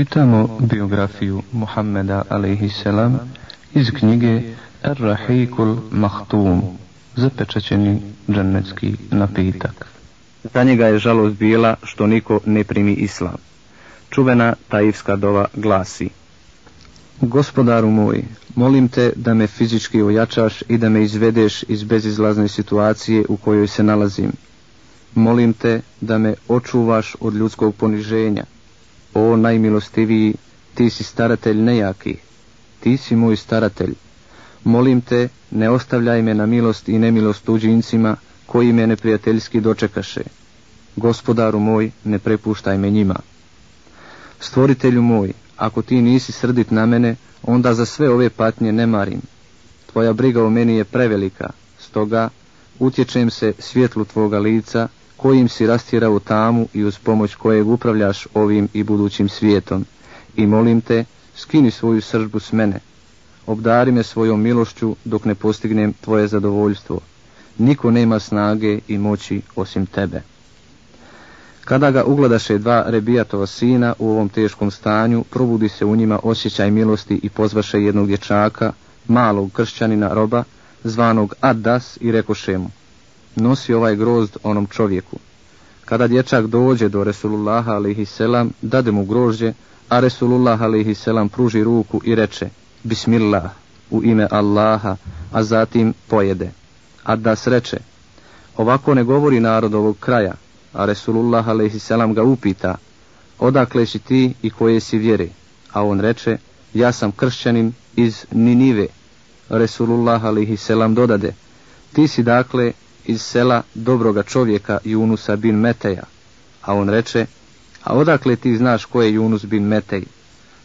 Čitamo biografiju Muhammeda a.s. iz knjige Ar-Rahikul Mahtum, zapečaćeni džennetski napitak. Za njega je žalost bila što niko ne primi islam. Čuvena taivska dova glasi Gospodaru moj, molim te da me fizički ojačaš i da me izvedeš iz bezizlazne situacije u kojoj se nalazim. Molim te da me očuvaš od ljudskog poniženja. O najmilostiviji, ti si staratelj nejaki, ti si moj staratelj. Molim te, ne ostavljaj me na milost i nemilost tuđincima, koji me neprijateljski dočekaše. Gospodaru moj, ne prepuštaj me njima. Stvoritelju moj, ako ti nisi srdit na mene, onda za sve ove patnje ne marim. Tvoja briga o meni je prevelika, stoga utječem se svjetlu tvoga lica, kojim si rastirao tamu i uz pomoć kojeg upravljaš ovim i budućim svijetom. I molim te, skini svoju sržbu s mene. Obdari me svojom milošću dok ne postignem tvoje zadovoljstvo. Niko nema snage i moći osim tebe. Kada ga ugledaše dva rebijatova sina u ovom teškom stanju, probudi se u njima osjećaj milosti i pozvaše jednog dječaka, malog kršćanina roba, zvanog Addas i rekoše mu, nosi ovaj grozd onom čovjeku. Kada dječak dođe do Resulullaha a.s. dade mu grožđe, a Resulullah a.s. pruži ruku i reče, Bismillah, u ime Allaha, a zatim pojede. A da reče, ovako ne govori narod ovog kraja, a Resulullah a.s. ga upita, odakle si ti i koje si vjere? A on reče, ja sam kršćanin iz Ninive. Resulullah a.s. dodade, ti si dakle iz sela dobroga čovjeka Junusa bin Meteja. A on reče, a odakle ti znaš ko je Junus bin Metej?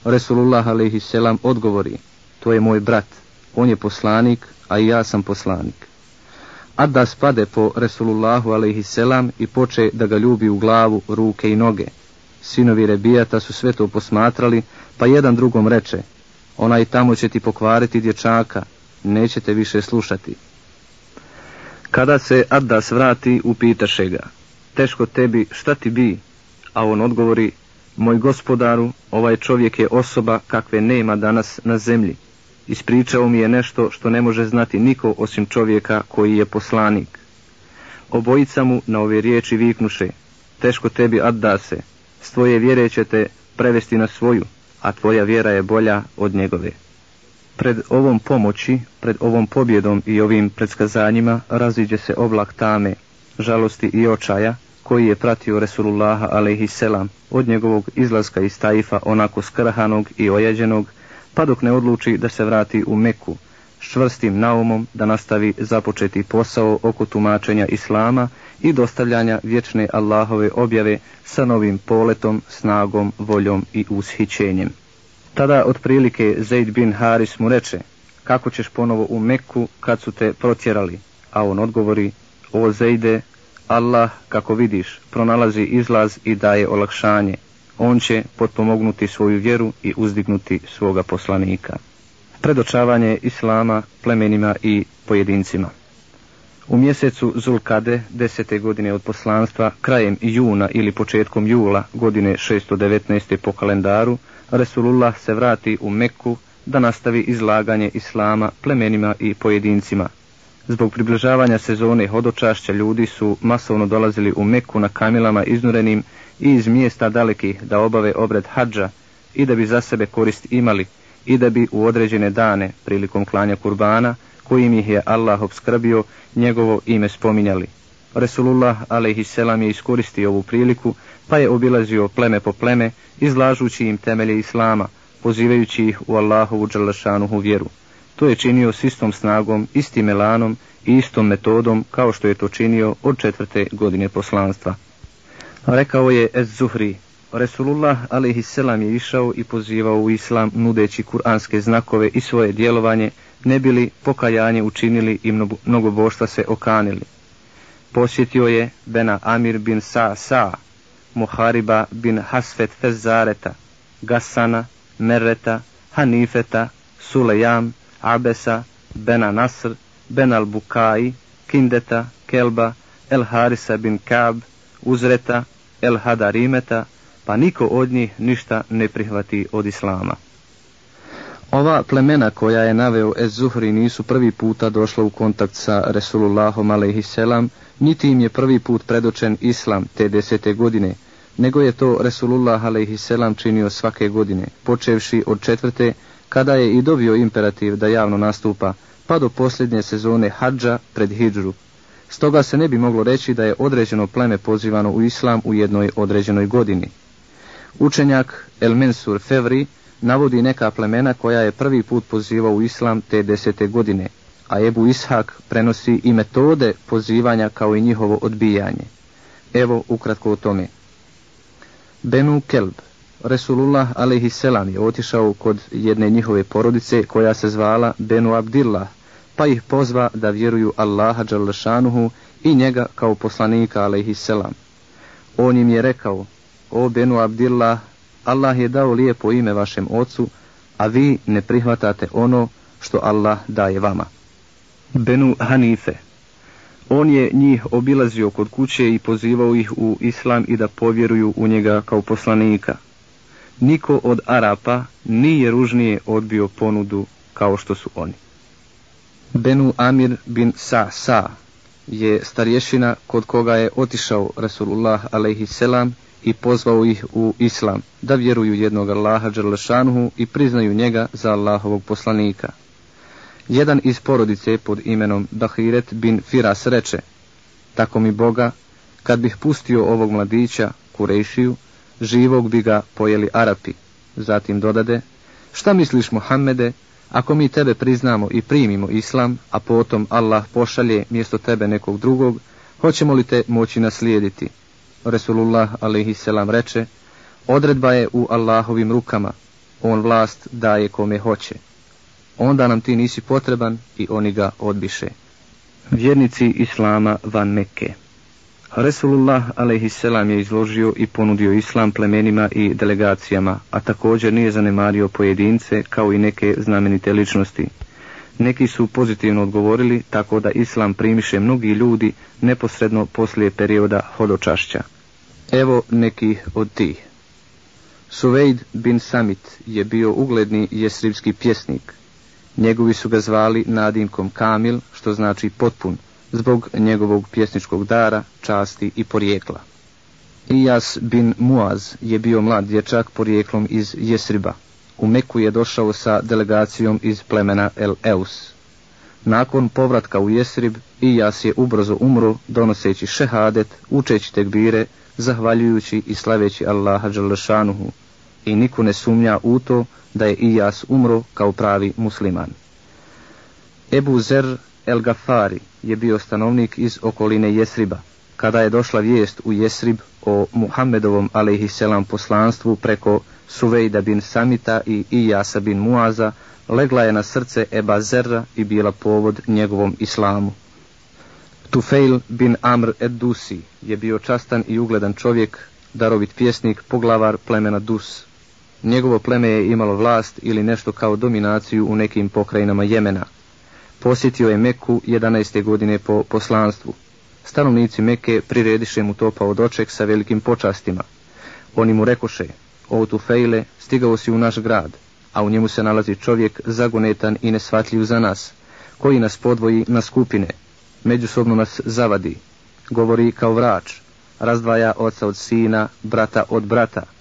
Resulullah a.s. odgovori, to je moj brat, on je poslanik, a i ja sam poslanik. Adda spade po Resulullahu a.s. i poče da ga ljubi u glavu, ruke i noge. Sinovi Rebijata su sve to posmatrali, pa jedan drugom reče, onaj tamo će ti pokvariti dječaka, nećete više slušati. Kada se Addas vrati, upitaše ga, teško tebi, šta ti bi? A on odgovori, moj gospodaru, ovaj čovjek je osoba kakve nema danas na zemlji. Ispričao mi je nešto što ne može znati niko osim čovjeka koji je poslanik. Obojica mu na ove riječi viknuše, teško tebi Addase, s tvoje vjere će te prevesti na svoju, a tvoja vjera je bolja od njegove. Pred ovom pomoći, pred ovom pobjedom i ovim predskazanjima raziđe se oblak tame, žalosti i očaja koji je pratio Resulullaha a.s. od njegovog izlaska iz Taifa onako skrhanog i ojeđenog, pa dok ne odluči da se vrati u Meku, s čvrstim naumom da nastavi započeti posao oko tumačenja Islama i dostavljanja vječne Allahove objave sa novim poletom, snagom, voljom i ushićenjem. Tada otprilike Zaid bin Haris mu reče, kako ćeš ponovo u Meku kad su te protjerali? A on odgovori, o Zaide, Allah, kako vidiš, pronalazi izlaz i daje olakšanje. On će potpomognuti svoju vjeru i uzdignuti svoga poslanika. Predočavanje Islama plemenima i pojedincima. U mjesecu Zulkade, desete godine od poslanstva, krajem juna ili početkom jula godine 619. po kalendaru, Resulullah se vrati u Meku da nastavi izlaganje Islama plemenima i pojedincima. Zbog približavanja sezone hodočašća ljudi su masovno dolazili u Meku na kamilama iznurenim i iz mjesta dalekih da obave obred hađa i da bi za sebe korist imali i da bi u određene dane prilikom klanja kurbana kojim ih je Allah obskrbio njegovo ime spominjali. Resulullah a.s. je iskoristio ovu priliku pa je obilazio pleme po pleme izlažući im temelje Islama, pozivajući ih u Allahovu džalašanuhu vjeru. To je činio s istom snagom, istim elanom i istom metodom kao što je to činio od četvrte godine poslanstva. Rekao je Ez Zuhri, Resulullah a.s. je išao i pozivao u islam nudeći kuranske znakove i svoje djelovanje, ne bili pokajanje učinili i mnogo bošta se okanili. Posjetio je Bena Amir bin Sa Sa, Muhariba bin Hasfet Fezareta, Gassana, Merreta, Hanifeta, Sulejam, Abesa, Bena Nasr, Ben al-Bukai, Kindeta, Kelba, El Harisa bin Kab, Uzreta, El Hadarimeta, pa niko od njih ništa ne prihvati od islama. Ova plemena koja je naveo Ez Zuhri nisu prvi puta došla u kontakt sa Resulullahom a.s. niti im je prvi put predočen islam te desete godine, nego je to Resulullah a.s. činio svake godine, počevši od četvrte, kada je i dobio imperativ da javno nastupa, pa do posljednje sezone hađa pred hidžru. Stoga se ne bi moglo reći da je određeno pleme pozivano u islam u jednoj određenoj godini. Učenjak El Mensur Fevri navodi neka plemena koja je prvi put pozivao u islam te desete godine, a Ebu Ishak prenosi i metode pozivanja kao i njihovo odbijanje. Evo ukratko o tome. Benu Kelb, Resulullah alaihisselam je otišao kod jedne njihove porodice koja se zvala Benu Abdillah, pa ih pozva da vjeruju Allaha Đalešanuhu i njega kao poslanika alaihisselam. On im je rekao, o Benu Abdillah, Allah je dao lijepo ime vašem ocu, a vi ne prihvatate ono što Allah daje vama. Benu Hanife On je njih obilazio kod kuće i pozivao ih u islam i da povjeruju u njega kao poslanika. Niko od Arapa nije ružnije odbio ponudu kao što su oni. Benu Amir bin Sa Sa je starješina kod koga je otišao Rasulullah alaihisselam i pozvao ih u islam, da vjeruju jednog Allaha Đerlešanuhu i priznaju njega za Allahovog poslanika. Jedan iz porodice pod imenom Dahiret bin Firas reče, tako mi Boga, kad bih pustio ovog mladića, Kurejšiju, živog bi ga pojeli Arapi. Zatim dodade, šta misliš Muhammede, ako mi tebe priznamo i primimo islam, a potom Allah pošalje mjesto tebe nekog drugog, hoćemo li te moći naslijediti? Resulullah a.s. reče, odredba je u Allahovim rukama, on vlast daje kome hoće. Onda nam ti nisi potreban i oni ga odbiše. Vjernici Islama van Mekke Resulullah a.s. je izložio i ponudio islam plemenima i delegacijama, a također nije zanemario pojedince kao i neke znamenite ličnosti. Neki su pozitivno odgovorili tako da islam primiše mnogi ljudi neposredno poslije perioda hodočašća. Evo neki od tih. Suvejd bin Samit je bio ugledni jesribski pjesnik. Njegovi su ga zvali nadimkom Kamil, što znači potpun, zbog njegovog pjesničkog dara, časti i porijekla. Ijas bin Muaz je bio mlad dječak porijeklom iz Jesriba. U Meku je došao sa delegacijom iz plemena El Eus. Nakon povratka u Jesrib, Ijas je ubrzo umro, donoseći šehadet, učeći tekbire, zahvaljujući i slaveći Allaha Đalešanuhu. I niko ne sumnja u to da je Ijas umro kao pravi musliman. Ebu Zer El Gafari je bio stanovnik iz okoline Jesriba. Kada je došla vijest u Jesrib o Muhammedovom alaihisselam poslanstvu preko Suvejda bin Samita i Ijasa bin Muaza, legla je na srce Eba Zerra i bila povod njegovom islamu. Tufail bin Amr ed-Dusi je bio častan i ugledan čovjek, darovit pjesnik, poglavar plemena Dus. Njegovo pleme je imalo vlast ili nešto kao dominaciju u nekim pokrajinama Jemena. Posjetio je Meku 11. godine po poslanstvu. Stanovnici Meke prirediše mu topao doček sa velikim počastima. Oni mu rekoše, o tu fejle, stigao si u naš grad, a u njemu se nalazi čovjek zagonetan i nesvatljiv za nas, koji nas podvoji na skupine, međusobno nas zavadi, govori kao vrač, razdvaja oca od sina, brata od brata.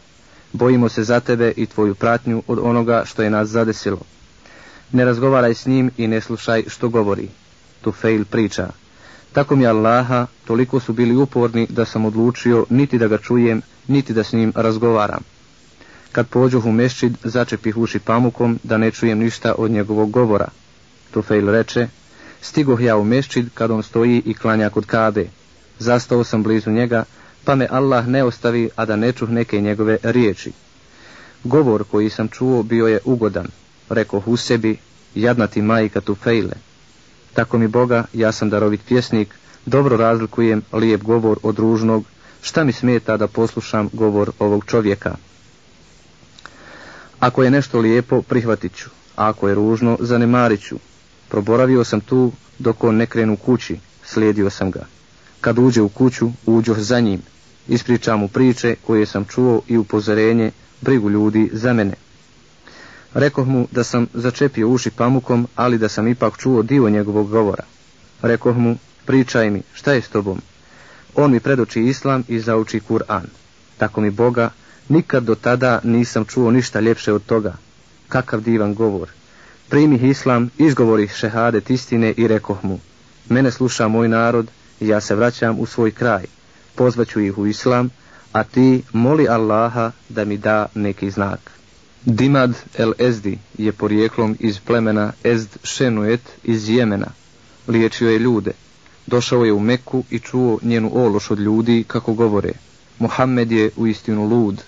Bojimo se za tebe i tvoju pratnju od onoga što je nas zadesilo. Ne razgovaraj s njim i ne slušaj što govori. Tufail priča. Tako mi Allaha, toliko su bili uporni da sam odlučio niti da ga čujem, niti da s njim razgovaram. Kad pođoh u mešćid, začepih uši pamukom da ne čujem ništa od njegovog govora. Tufail reče, Stigoh ja u meščid kad on stoji i klanja kod kabe. Zastao sam blizu njega, pa me Allah ne ostavi, a da ne čuh neke njegove riječi. Govor koji sam čuo bio je ugodan, rekao u sebi, jadna ti majka tu fejle. Tako mi Boga, ja sam darovit pjesnik, dobro razlikujem lijep govor od ružnog, šta mi smeta da poslušam govor ovog čovjeka. Ako je nešto lijepo, prihvatit ću, a ako je ružno, zanemarit ću, Proboravio sam tu dok on ne krenu kući, slijedio sam ga. Kad uđe u kuću, uđoh za njim. Ispričam mu priče koje sam čuo i upozorenje, brigu ljudi za mene. Rekoh mu da sam začepio uši pamukom, ali da sam ipak čuo dio njegovog govora. Rekoh mu, pričaj mi, šta je s tobom? On mi predoči islam i zauči Kur'an. Tako mi Boga, nikad do tada nisam čuo ništa ljepše od toga. Kakav divan govor. Primih islam, izgovori šehadet istine i rekoh mu, mene sluša moj narod i ja se vraćam u svoj kraj. Pozvaću ih u islam, a ti moli Allaha da mi da neki znak. Dimad el Ezdi je porijeklom iz plemena Ezd Šenuet iz Jemena. Liječio je ljude. Došao je u Meku i čuo njenu ološ od ljudi kako govore. Mohamed je u istinu lud.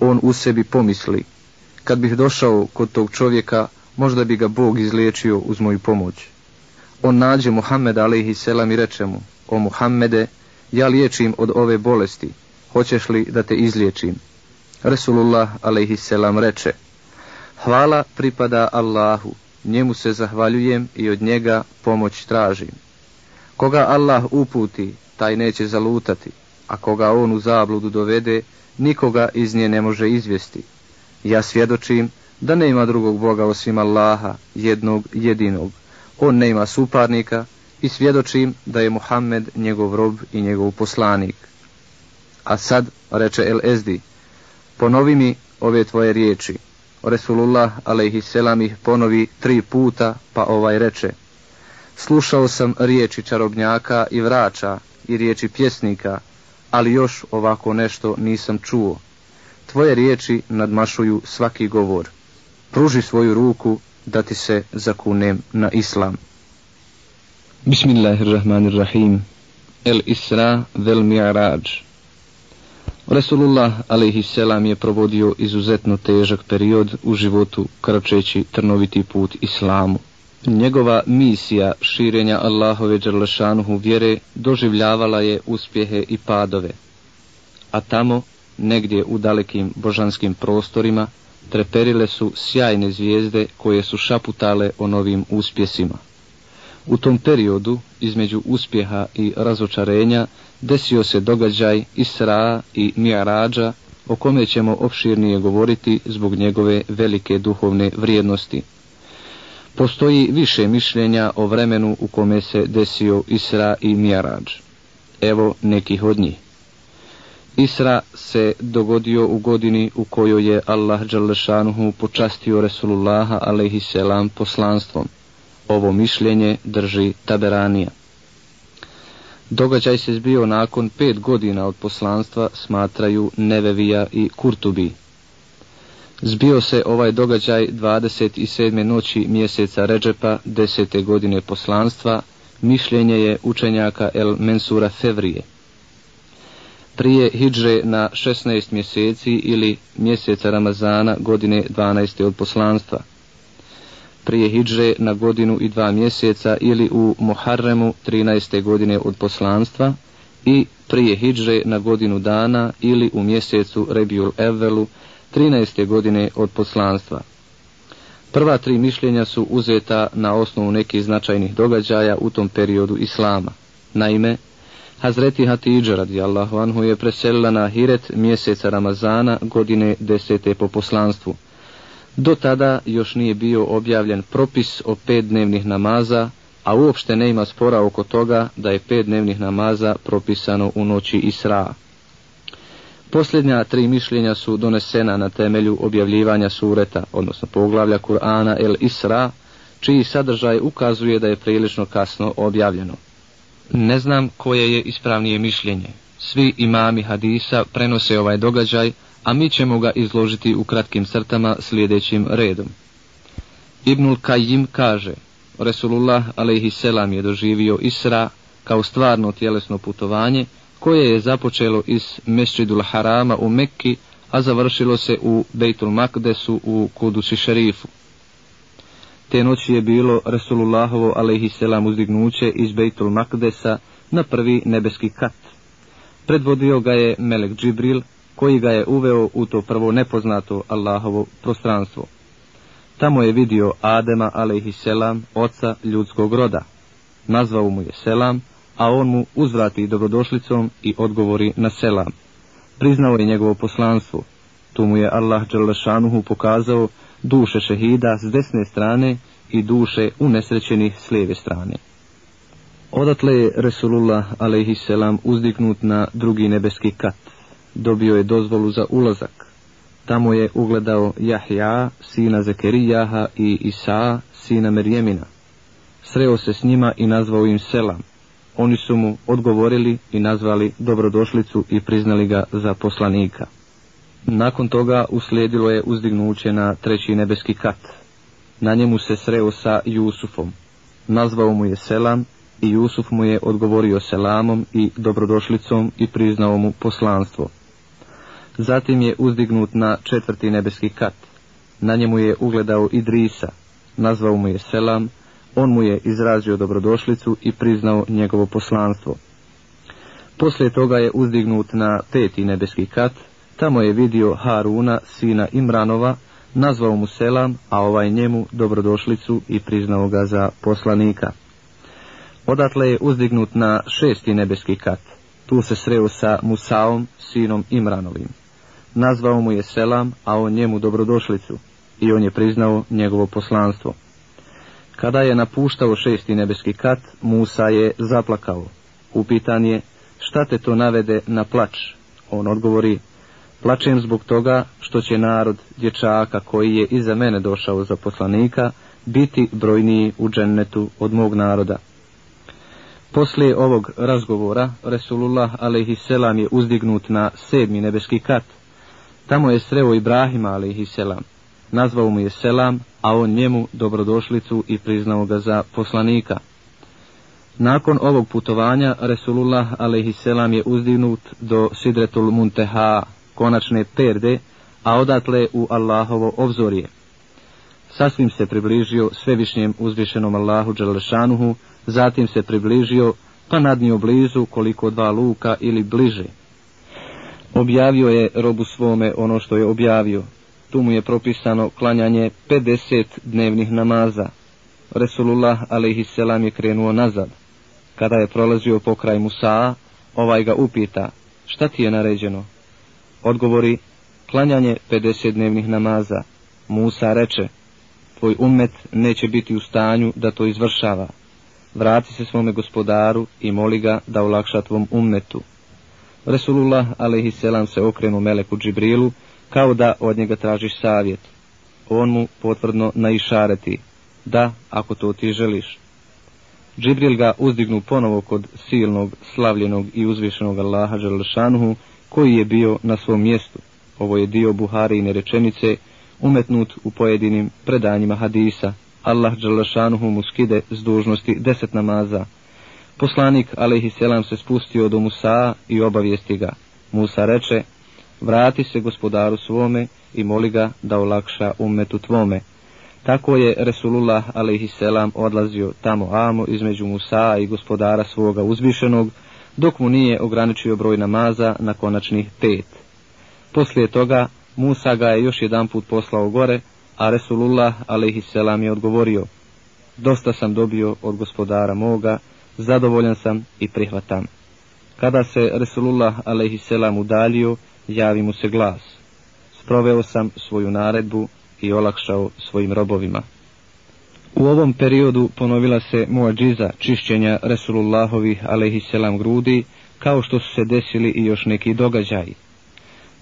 On u sebi pomisli. Kad bih došao kod tog čovjeka, možda bi ga Bog izliječio uz moju pomoć. On nađe Muhammed alaihi selam i reče mu, o Muhammede, ja liječim od ove bolesti, hoćeš li da te izliječim? Resulullah alaihisselam reče, hvala pripada Allahu, njemu se zahvaljujem i od njega pomoć tražim. Koga Allah uputi, taj neće zalutati, a koga on u zabludu dovede, nikoga iz nje ne može izvesti. Ja svjedočim da nema drugog Boga osim Allaha, jednog jedinog. On nema suparnika i svjedočim da je Muhammed njegov rob i njegov poslanik. A sad, reče El Ezdi, ponovi mi ove tvoje riječi. Resulullah alaihisselam ih ponovi tri puta, pa ovaj reče. Slušao sam riječi čarobnjaka i vrača i riječi pjesnika, ali još ovako nešto nisam čuo. Tvoje riječi nadmašuju svaki govor. Pruži svoju ruku da ti se zakunem na islam. Bismillahirrahmanirrahim. El Isra vel Mi'raj. Resulullah selam je provodio izuzetno težak period u životu kračeći trnoviti put islamu. Njegova misija širenja Allahove džerlešanuhu vjere doživljavala je uspjehe i padove. A tamo, negdje u dalekim božanskim prostorima, treperile su sjajne zvijezde koje su šaputale o novim uspjesima. U tom periodu, između uspjeha i razočarenja, desio se događaj Isra i Mi'rađa, o kome ćemo opširnije govoriti zbog njegove velike duhovne vrijednosti. Postoji više mišljenja o vremenu u kome se desio Isra i Mi'rađ. Evo nekih od njih. Isra se dogodio u godini u kojoj je Allah Đalešanuhu počastio Resulullaha alaihisselam poslanstvom. Ovo mišljenje drži Taberanija. Događaj se zbio nakon pet godina od poslanstva, smatraju Nevevija i Kurtubi. Zbio se ovaj događaj 27. noći mjeseca Ređepa, desete godine poslanstva, mišljenje je učenjaka El Mensura Fevrije. Prije hidže na 16 mjeseci ili mjeseca Ramazana godine 12. od poslanstva prije hidže na godinu i dva mjeseca ili u Muharremu 13. godine od poslanstva i prije hidže na godinu dana ili u mjesecu Rebiul Evelu 13. godine od poslanstva. Prva tri mišljenja su uzeta na osnovu nekih značajnih događaja u tom periodu Islama. Naime, Hazreti Hatidža radijallahu anhu je preselila na Hiret mjeseca Ramazana godine desete po poslanstvu. Do tada još nije bio objavljen propis o pet dnevnih namaza, a uopšte ne ima spora oko toga da je pet dnevnih namaza propisano u noći Isra. Posljednja tri mišljenja su donesena na temelju objavljivanja sureta, odnosno poglavlja Kur'ana El Isra, čiji sadržaj ukazuje da je prilično kasno objavljeno. Ne znam koje je ispravnije mišljenje. Svi imami hadisa prenose ovaj događaj, a mi ćemo ga izložiti u kratkim crtama sljedećim redom. Ibnul Kajim kaže, Resulullah selam je doživio Isra kao stvarno tjelesno putovanje, koje je započelo iz Mesčidul Harama u Mekki, a završilo se u Bejtul Makdesu u Kudusi šerifu. Te noći je bilo Resulullahovo selam uzdignuće iz Bejtul Makdesa na prvi nebeski kat. Predvodio ga je Melek Džibril, koji ga je uveo u to prvo nepoznato Allahovo prostranstvo. Tamo je vidio Adema selam, oca ljudskog roda. Nazvao mu je selam, a on mu uzvrati dobrodošlicom i odgovori na selam. Priznao je njegovo poslanstvo. Tu mu je Allah Đalešanuhu pokazao duše šehida s desne strane i duše unesrećenih s lijeve strane. Odatle je Resulullah a.s. uzdignut na drugi nebeski kat. Dobio je dozvolu za ulazak. Tamo je ugledao Jahja, sina Zekerijaha i Isa, sina Merjemina. Sreo se s njima i nazvao im Selam. Oni su mu odgovorili i nazvali dobrodošlicu i priznali ga za poslanika. Nakon toga uslijedilo je uzdignuće na treći nebeski kat. Na njemu se sreo sa Jusufom. Nazvao mu je Selam i Jusuf mu je odgovorio selamom i dobrodošlicom i priznao mu poslanstvo. Zatim je uzdignut na četvrti nebeski kat. Na njemu je ugledao Idrisa, nazvao mu je selam, on mu je izrazio dobrodošlicu i priznao njegovo poslanstvo. Poslije toga je uzdignut na peti nebeski kat, tamo je vidio Haruna, sina Imranova, nazvao mu selam, a ovaj njemu dobrodošlicu i priznao ga za poslanika. Odatle je uzdignut na šesti nebeski kat. Tu se sreo sa Musaom, sinom Imranovim. Nazvao mu je selam, a on njemu dobrodošlicu, i on je priznao njegovo poslanstvo. Kada je napuštao šesti nebeski kat, Musa je zaplakao. Upitan je, šta te to navede na plač? On odgovori, plačem zbog toga što će narod dječaka koji je iza mene došao za poslanika, biti brojniji u džennetu od mog naroda. Poslije ovog razgovora, Resulullah a.s. je uzdignut na sedmi nebeski kat. Tamo je sreo Ibrahima a.s. Nazvao mu je selam, a on njemu dobrodošlicu i priznao ga za poslanika. Nakon ovog putovanja, Resulullah a.s. je uzdignut do Sidretul Munteha, konačne perde, a odatle u Allahovo obzorje. Sasvim se približio svevišnjem uzvišenom Allahu Đalešanuhu, zatim se približio, pa nadnio blizu koliko dva luka ili bliže. Objavio je robu svome ono što je objavio. Tu mu je propisano klanjanje 50 dnevnih namaza. Resulullah a.s. je krenuo nazad. Kada je prolazio pokraj Musaa, ovaj ga upita, šta ti je naređeno? Odgovori, klanjanje 50 dnevnih namaza. Musa reče, tvoj umet neće biti u stanju da to izvršava vrati se svome gospodaru i moli ga da olakša tvom ummetu. Resulullah a.s. se okrenu Meleku Džibrilu, kao da od njega tražiš savjet. On mu potvrdno naišareti, da, ako to ti želiš. Džibril ga uzdignu ponovo kod silnog, slavljenog i uzvišenog Allaha Đalšanuhu, koji je bio na svom mjestu. Ovo je dio Buharine rečenice, umetnut u pojedinim predanjima hadisa, Allah Đalašanuhu mu skide s dužnosti deset namaza. Poslanik, alaihi selam, se spustio do Musa i obavijesti ga. Musa reče, vrati se gospodaru svome i moli ga da olakša umetu tvome. Tako je Resulullah alaihi selam odlazio tamo amo između Musa i gospodara svoga uzvišenog, dok mu nije ograničio broj namaza na konačnih pet. Poslije toga Musa ga je još jedan put poslao gore, a Resulullah a.s. je odgovorio, dosta sam dobio od gospodara moga, zadovoljan sam i prihvatam. Kada se Resulullah a.s. udalio, javi mu se glas. Sproveo sam svoju naredbu i olakšao svojim robovima. U ovom periodu ponovila se muadžiza čišćenja Resulullahovih a.s. grudi, kao što su se desili i još neki događaji.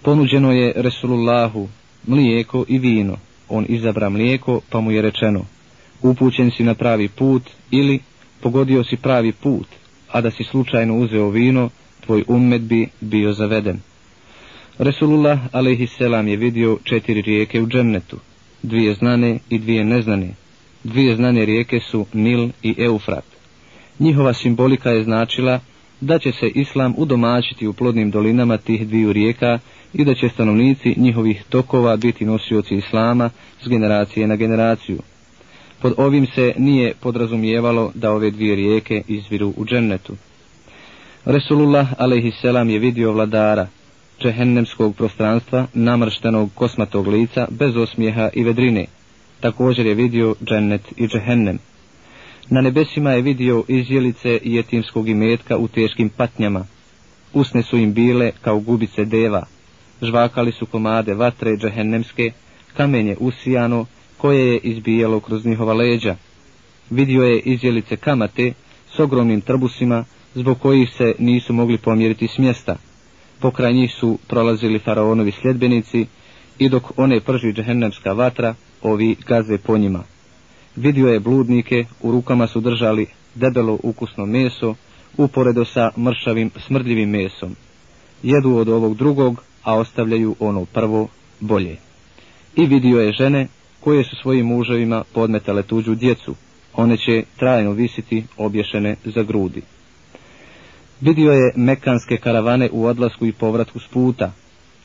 Ponuđeno je Resulullahu mlijeko i vino, on izabra mlijeko, pa mu je rečeno, upućen si na pravi put ili pogodio si pravi put, a da si slučajno uzeo vino, tvoj ummet bi bio zaveden. Resulullah a.s. je vidio četiri rijeke u džennetu, dvije znane i dvije neznane. Dvije znane rijeke su Nil i Eufrat. Njihova simbolika je značila da će se islam udomaćiti u plodnim dolinama tih dviju rijeka i da će stanovnici njihovih tokova biti nosioci islama s generacije na generaciju. Pod ovim se nije podrazumijevalo da ove dvije rijeke izviru u džennetu. Resulullah alaihisselam je vidio vladara, džehennemskog prostranstva, namrštenog kosmatog lica, bez osmijeha i vedrine. Također je vidio džennet i džehennem. Na nebesima je vidio izjelice jetimskog imetka u teškim patnjama. Usne su im bile kao gubice deva. Žvakali su komade vatre džehennemske, kamenje usijano, koje je izbijalo kroz njihova leđa. Vidio je izjelice kamate s ogromnim trbusima, zbog kojih se nisu mogli pomjeriti s mjesta. Pokraj njih su prolazili faraonovi sljedbenici i dok one prži džehennemska vatra, ovi gaze po njima. Vidio je bludnike, u rukama su držali debelo ukusno meso, uporedo sa mršavim smrdljivim mesom. Jedu od ovog drugog, a ostavljaju ono prvo bolje. I vidio je žene koje su svojim muževima podmetale tuđu djecu. One će trajno visiti obješene za grudi. Vidio je mekanske karavane u odlasku i povratku s puta.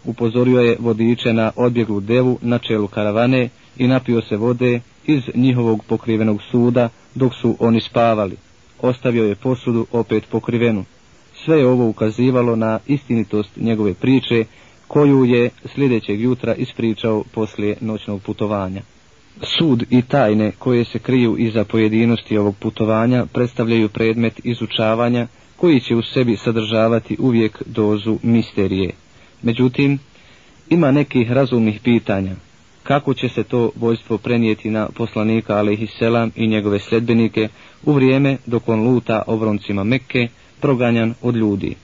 Upozorio je vodiče na odbjeglu devu na čelu karavane i napio se vode iz njihovog pokrivenog suda dok su oni spavali. Ostavio je posudu opet pokrivenu. Sve je ovo ukazivalo na istinitost njegove priče koju je sljedećeg jutra ispričao poslije noćnog putovanja. Sud i tajne koje se kriju iza pojedinosti ovog putovanja predstavljaju predmet izučavanja koji će u sebi sadržavati uvijek dozu misterije. Međutim, ima nekih razumnih pitanja. Kako će se to vojstvo prenijeti na poslanika alaihisselam i njegove sljedbenike u vrijeme dok on luta obroncima Mekke, proganjan od ljudi?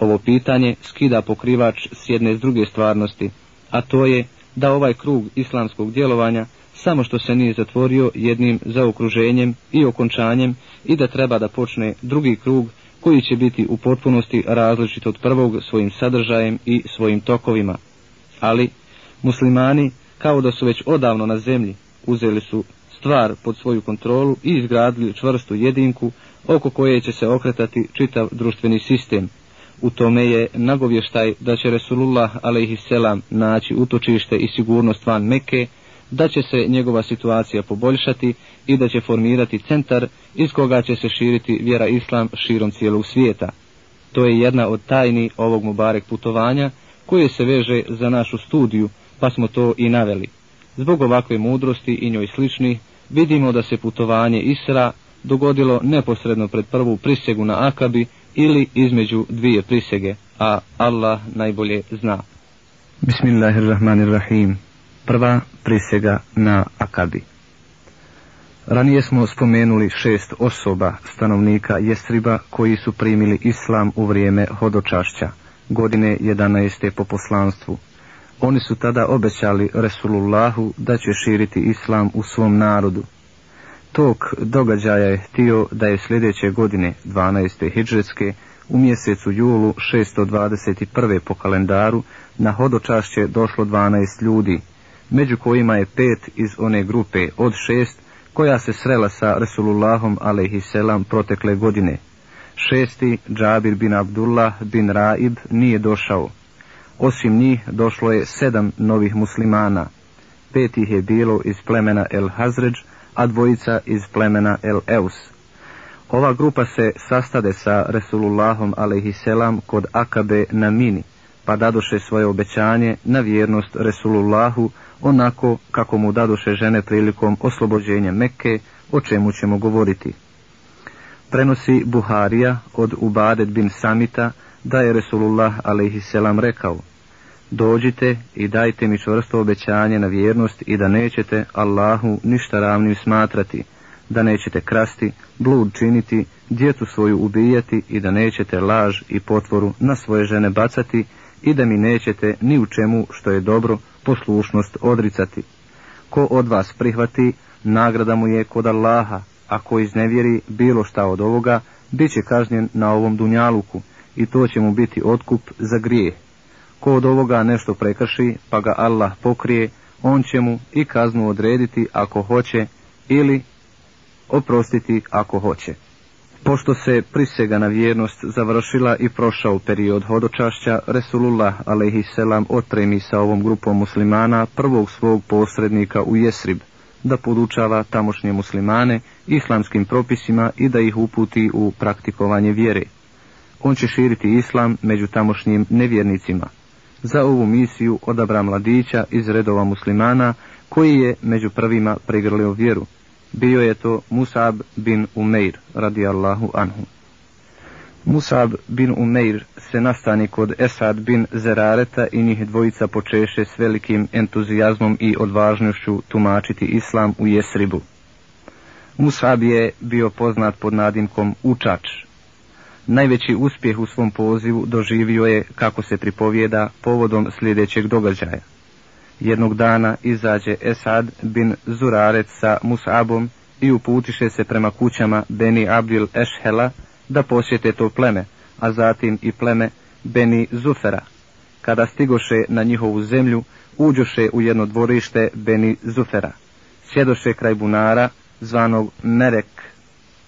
Ovo pitanje skida pokrivač s jedne s druge stvarnosti, a to je da ovaj krug islamskog djelovanja samo što se nije zatvorio jednim zaokruženjem i okončanjem i da treba da počne drugi krug koji će biti u potpunosti različit od prvog svojim sadržajem i svojim tokovima. Ali muslimani, kao da su već odavno na zemlji, uzeli su stvar pod svoju kontrolu i izgradili čvrstu jedinku oko koje će se okretati čitav društveni sistem. U tome je nagovještaj da će Resulullah a.s. naći utočište i sigurnost van Mekke, da će se njegova situacija poboljšati i da će formirati centar iz koga će se širiti vjera islam širom cijelog svijeta. To je jedna od tajni ovog Mubarek putovanja koje se veže za našu studiju, pa smo to i naveli. Zbog ovakve mudrosti i njoj slični, vidimo da se putovanje Isra dogodilo neposredno pred prvu prisegu na Akabi ili između dvije prisege, a Allah najbolje zna. Bismillahirrahmanirrahim prva prisega na Akabi. Ranije smo spomenuli šest osoba stanovnika Jesriba koji su primili islam u vrijeme hodočašća, godine 11. po poslanstvu. Oni su tada obećali Resulullahu da će širiti islam u svom narodu. Tok događaja je htio da je sljedeće godine 12. hidžetske u mjesecu julu 621. po kalendaru na hodočašće došlo 12 ljudi, među kojima je pet iz one grupe od šest koja se srela sa Resulullahom alaihisselam protekle godine. Šesti, Džabir bin Abdullah bin Raib, nije došao. Osim njih došlo je sedam novih muslimana. Pet ih je bilo iz plemena El Hazređ, a dvojica iz plemena El Eus. Ova grupa se sastade sa Resulullahom alaihisselam kod Akabe na Mini, pa dadoše svoje obećanje na vjernost Resulullahu onako kako mu dadoše žene prilikom oslobođenja Mekke, o čemu ćemo govoriti. Prenosi Buharija od Ubadet bin Samita da je Resulullah a.s. rekao Dođite i dajte mi čvrsto obećanje na vjernost i da nećete Allahu ništa ravnim smatrati, da nećete krasti, blud činiti, djetu svoju ubijati i da nećete laž i potvoru na svoje žene bacati i da mi nećete ni u čemu što je dobro poslušnost odricati. Ko od vas prihvati, nagrada mu je kod Allaha, a ko iznevjeri bilo šta od ovoga, bit će kažnjen na ovom dunjaluku i to će mu biti otkup za grijeh. Ko od ovoga nešto prekrši, pa ga Allah pokrije, on će mu i kaznu odrediti ako hoće ili oprostiti ako hoće. Pošto se prisega na vjernost završila i prošao period hodočašća, Resulullah a.s. otremi sa ovom grupom muslimana prvog svog posrednika u Jesrib, da podučava tamošnje muslimane islamskim propisima i da ih uputi u praktikovanje vjere. On će širiti islam među tamošnjim nevjernicima. Za ovu misiju odabra mladića iz redova muslimana koji je među prvima prigrlio vjeru Bio je to Musab bin Umeir, radijallahu anhu. Musab bin Umeir se nastani kod Esad bin Zerareta i njih dvojica počeše s velikim entuzijazmom i odvažnošću tumačiti islam u Jesribu. Musab je bio poznat pod nadimkom Učač. Najveći uspjeh u svom pozivu doživio je, kako se pripovijeda, povodom sljedećeg događaja. Jednog dana izađe Esad bin Zurarec sa Musabom i uputiše se prema kućama Beni Abdil Eshela da posjete to pleme, a zatim i pleme Beni Zufera. Kada stigoše na njihovu zemlju, uđoše u jedno dvorište Beni Zufera. Sjedoše kraj bunara, zvanog Merek.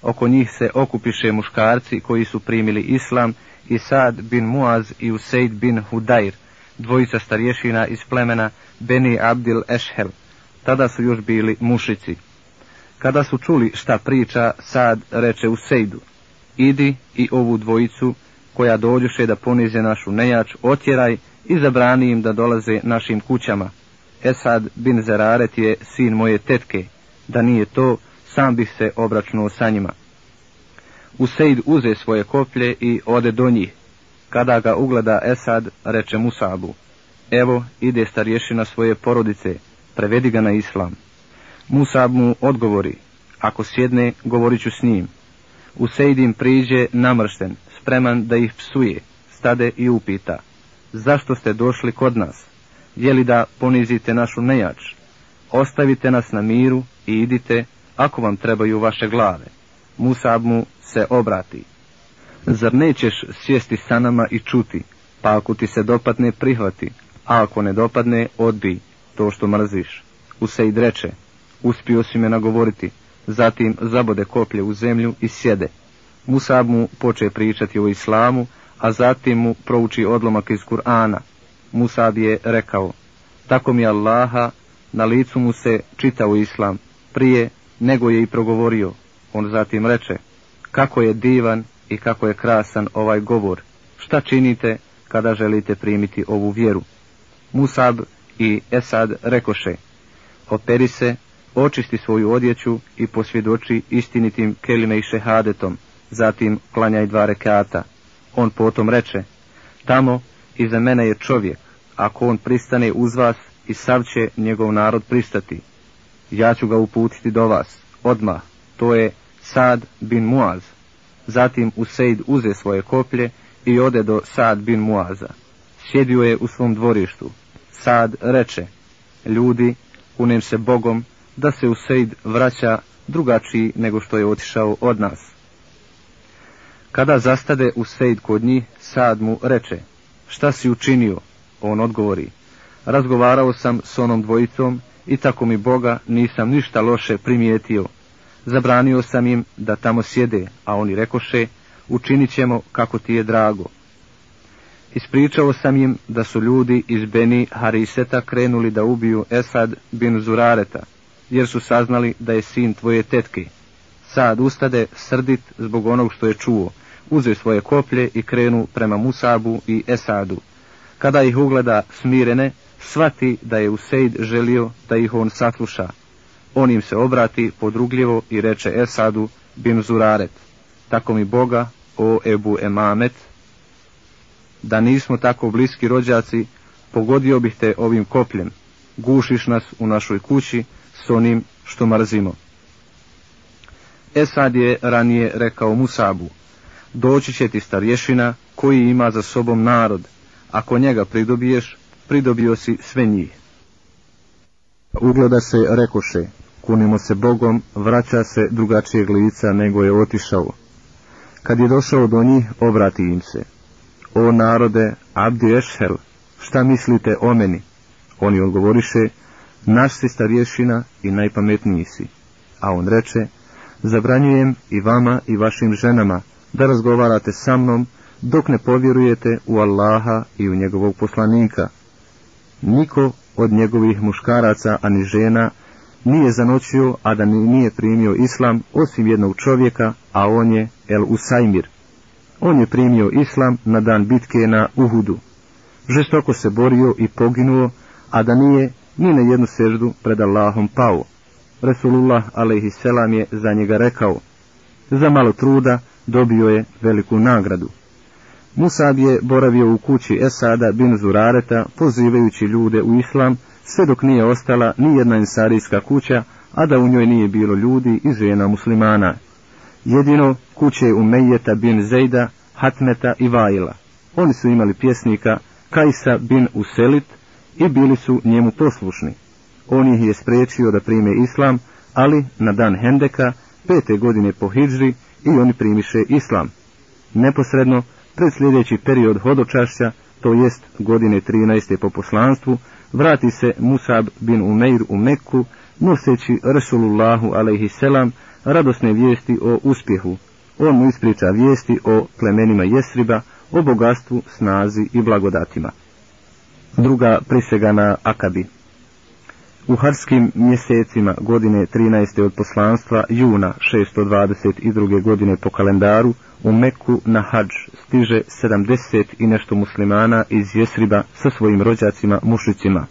Oko njih se okupiše muškarci koji su primili islam i Sad bin Muaz i Useid bin Hudair, dvojica starješina iz plemena Beni Abdil Eshel. Tada su još bili mušici. Kada su čuli šta priča, Sad reče Useidu, idi i ovu dvojicu koja dođuše da ponize našu nejač, otjeraj i zabrani im da dolaze našim kućama. Esad bin Zeraret je sin moje tetke, da nije to, sam bih se obračunao sa njima. Useid uze svoje koplje i ode do njih. Kada ga ugleda Esad, reče Musabu, evo ide starješina svoje porodice, prevedi ga na islam. Musab mu odgovori, ako sjedne, govorit ću s njim. Useid im priđe namršten, spreman da ih psuje, stade i upita, zašto ste došli kod nas? Je li da ponizite našu nejač? Ostavite nas na miru i idite, ako vam trebaju vaše glave. Musab mu se obrati. Zar nećeš sjesti sa nama i čuti, pa ako ti se dopadne prihvati, a ako ne dopadne odbi to što mrziš. Useid reče, uspio si me nagovoriti, zatim zabode koplje u zemlju i sjede. Musab mu poče pričati o islamu, a zatim mu prouči odlomak iz Kur'ana. Musab je rekao, tako mi Allaha, na licu mu se čitao islam, prije nego je i progovorio. On zatim reče, kako je divan i kako je krasan ovaj govor, šta činite kada želite primiti ovu vjeru. Musab i Esad rekoše, operi se, očisti svoju odjeću i posvjedoči istinitim kelime i šehadetom, zatim klanjaj dva rekata. On potom reče, tamo iza mene je čovjek, ako on pristane uz vas i sav će njegov narod pristati. Ja ću ga uputiti do vas, odmah, to je Sad bin Muaz. Zatim Useid uze svoje koplje i ode do Sad bin Muaza. Sjedio je u svom dvorištu. Sad reče, ljudi, kunem se Bogom, da se Useid vraća drugačiji nego što je otišao od nas. Kada zastade Useid kod njih, Sad mu reče, šta si učinio? On odgovori, razgovarao sam s onom dvojicom i tako mi Boga nisam ništa loše primijetio. Zabranio sam im da tamo sjede, a oni rekoše, učinit ćemo kako ti je drago. Ispričao sam im da su ljudi iz Beni Hariseta krenuli da ubiju Esad bin Zurareta, jer su saznali da je sin tvoje tetke. Sad ustade srdit zbog onog što je čuo, uze svoje koplje i krenu prema Musabu i Esadu. Kada ih ugleda smirene, svati da je Useid želio da ih on sasluša. On im se obrati podrugljivo i reče Esadu bin Zuraret, tako mi Boga, o Ebu Emamet, da nismo tako bliski rođaci, pogodio bih te ovim kopljem, gušiš nas u našoj kući s onim što mrzimo. Esad je ranije rekao Musabu, doći će ti starješina koji ima za sobom narod, ako njega pridobiješ, pridobio si sve njih. Ugleda se rekoše, kunimo se Bogom, vraća se drugačijeg lica nego je otišao. Kad je došao do njih, obrati im se. O narode, Abdi Ešhel, šta mislite o meni? Oni odgovoriše, naš si starješina i najpametniji si. A on reče, zabranjujem i vama i vašim ženama da razgovarate sa mnom dok ne povjerujete u Allaha i u njegovog poslanika. Niko od njegovih muškaraca ani žena nije zanoćio, a da nije primio islam osim jednog čovjeka, a on je El Usajmir. On je primio islam na dan bitke na Uhudu. Žestoko se borio i poginuo, a da nije ni na jednu seždu pred Allahom pao. Resulullah a.s. je za njega rekao, za malo truda dobio je veliku nagradu. Musab je boravio u kući Esada bin Zurareta, pozivajući ljude u islam, sve dok nije ostala ni jedna ensarijska kuća, a da u njoj nije bilo ljudi i žena muslimana. Jedino kuće Umejeta bin Zejda, Hatmeta i Vajla. Oni su imali pjesnika Kajsa bin Uselit i bili su njemu poslušni. On ih je spriječio da prime islam, ali na dan Hendeka, pete godine po Hidžri, i oni primiše islam. Neposredno, pred sljedeći period hodočašća, to jest godine 13. po poslanstvu, vrati se Musab bin Umeir u Meku, noseći Rasulullahu a.s. radosne vijesti o uspjehu. On mu ispriča vijesti o plemenima Jesriba, o bogatstvu, snazi i blagodatima. Druga prisega na Akabi. U harskim mjesecima godine 13. od poslanstva juna 622. godine po kalendaru u Meku na hađ stiže 70 i nešto muslimana iz Jesriba sa svojim rođacima mušicima.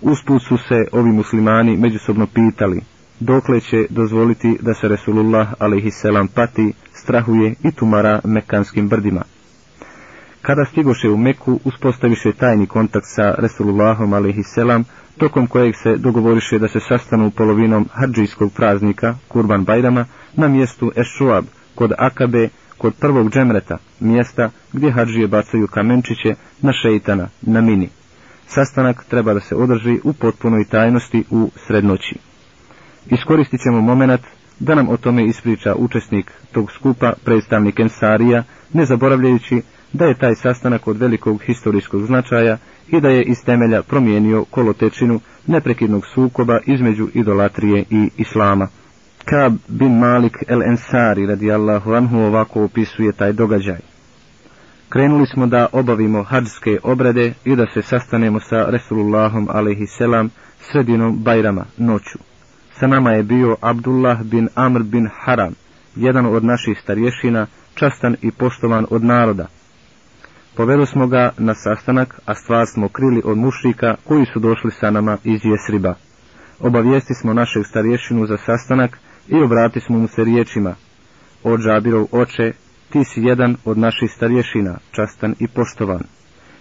Usput su se ovi muslimani međusobno pitali dokle će dozvoliti da se Resulullah a.s. pati, strahuje i tumara mekanskim brdima. Kada stigoše u Meku, uspostaviše tajni kontakt sa Resulullahom a.s tokom kojeg se dogovoriše da se sastanu polovinom hađijskog praznika, Kurban Bajrama, na mjestu Ešuab, kod Akabe, kod prvog džemreta, mjesta gdje hađije bacaju kamenčiće na šeitana, na mini. Sastanak treba da se održi u potpunoj tajnosti u srednoći. Iskoristit ćemo moment da nam o tome ispriča učesnik tog skupa, predstavnik Ensarija, ne zaboravljajući da je taj sastanak od velikog historijskog značaja i da je iz temelja promijenio kolotečinu neprekidnog sukoba između idolatrije i islama. Kab bin Malik el Ensari radijallahu anhu ovako opisuje taj događaj. Krenuli smo da obavimo hađske obrede i da se sastanemo sa Resulullahom alaihi sredinom Bajrama noću. Sa nama je bio Abdullah bin Amr bin Haram, jedan od naših starješina, častan i poštovan od naroda, Poveli smo ga na sastanak, a stvar smo krili od mušrika koji su došli sa nama iz Jesriba. Obavijesti smo našeg starješinu za sastanak i obrati smo mu se riječima. O Džabirov oče, ti si jedan od naših starješina, častan i poštovan.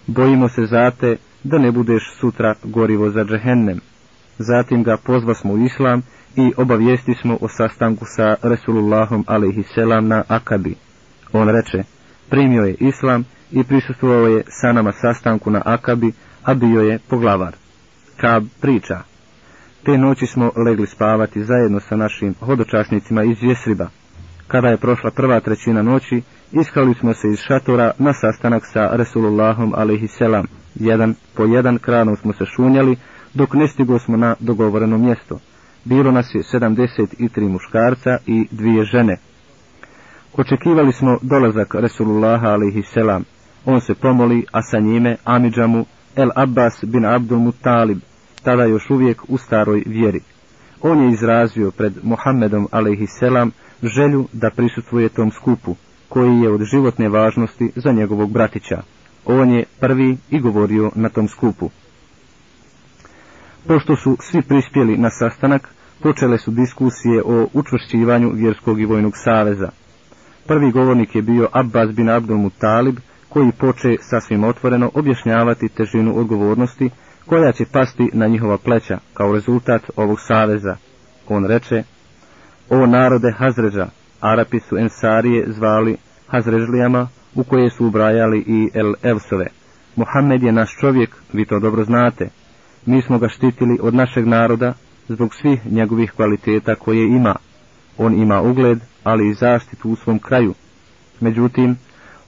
Bojimo se zate da ne budeš sutra gorivo za džehennem. Zatim ga pozva smo u islam i obavijesti smo o sastanku sa Resulullahom alaihisselam na Akabi. On reče, primio je islam i prisustvovao je sa nama sastanku na Akabi, a bio je poglavar. Kab priča. Te noći smo legli spavati zajedno sa našim hodočasnicima iz Jesriba. Kada je prošla prva trećina noći, iskali smo se iz šatora na sastanak sa Resulullahom alaihisselam. Jedan po jedan kranom smo se šunjali, dok ne stigo smo na dogovoreno mjesto. Bilo nas je 73 muškarca i dvije žene. Očekivali smo dolazak Resulullaha alaihisselam. On se pomoli, a sa njime Amidžamu El Abbas bin Abdul Muttalib, tada još uvijek u staroj vjeri. On je izrazio pred Mohamedom a.s. želju da prisustvuje tom skupu, koji je od životne važnosti za njegovog bratića. On je prvi i govorio na tom skupu. Pošto su svi prispjeli na sastanak, počele su diskusije o učvršćivanju vjerskog i vojnog saveza. Prvi govornik je bio Abbas bin Abdul Muttalib, koji poče sasvim otvoreno objašnjavati težinu odgovornosti koja će pasti na njihova pleća kao rezultat ovog saveza. On reče, o narode Hazređa, Arapi su Ensarije zvali Hazrežlijama, u koje su ubrajali i El Evsove. Mohamed je naš čovjek, vi to dobro znate. Mi smo ga štitili od našeg naroda zbog svih njegovih kvaliteta koje ima. On ima ugled, ali i zaštitu u svom kraju. Međutim,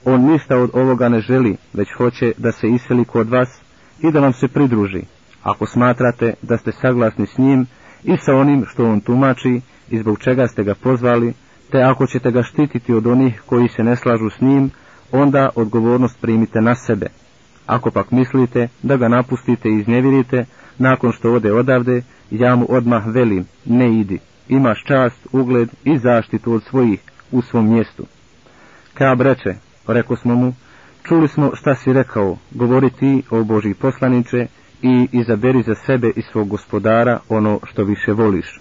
on ništa od ovoga ne želi, već hoće da se iseli kod vas i da vam se pridruži, ako smatrate da ste saglasni s njim i sa onim što on tumači i zbog čega ste ga pozvali, te ako ćete ga štititi od onih koji se ne slažu s njim, onda odgovornost primite na sebe. Ako pak mislite da ga napustite i iznevirite, nakon što ode odavde, ja mu odmah velim, ne idi, imaš čast, ugled i zaštitu od svojih u svom mjestu. Kab reče, Reko smo mu, čuli smo šta si rekao, govori ti o Boži poslaniče i izaberi za sebe i svog gospodara ono što više voliš.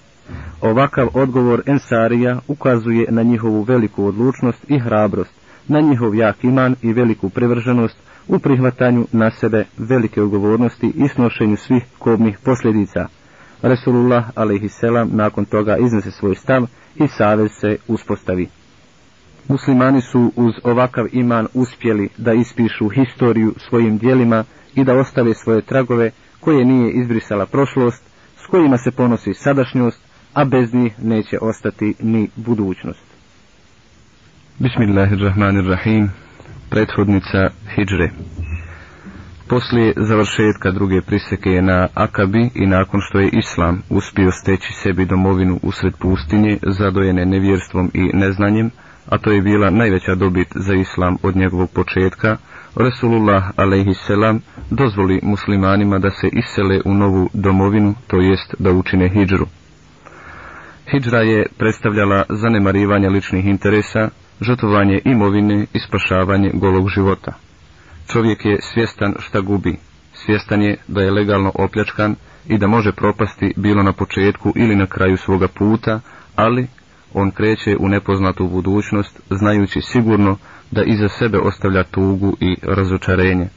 Ovakav odgovor Ensarija ukazuje na njihovu veliku odlučnost i hrabrost, na njihov jak iman i veliku privrženost u prihvatanju na sebe velike odgovornosti i snošenju svih kobnih posljedica. Resulullah a.s. nakon toga iznese svoj stav i savez se uspostavi. Muslimani su uz ovakav iman uspjeli da ispišu historiju svojim dijelima i da ostave svoje tragove koje nije izbrisala prošlost, s kojima se ponosi sadašnjost, a bez njih neće ostati ni budućnost. Bismillahirrahmanirrahim, prethodnica Hidžre. Poslije završetka druge priseke na Akabi i nakon što je Islam uspio steći sebi domovinu usred pustinje zadojene nevjerstvom i neznanjem, a to je bila najveća dobit za Islam od njegovog početka, Resulullah alaihisselam dozvoli muslimanima da se isele u novu domovinu, to jest da učine hijđru. Hidžra je predstavljala zanemarivanje ličnih interesa, žrtovanje imovine i spašavanje golog života. Čovjek je svjestan šta gubi, svjestan je da je legalno opljačkan i da može propasti bilo na početku ili na kraju svoga puta, ali on kreće u nepoznatu budućnost, znajući sigurno da iza sebe ostavlja tugu i razočarenje.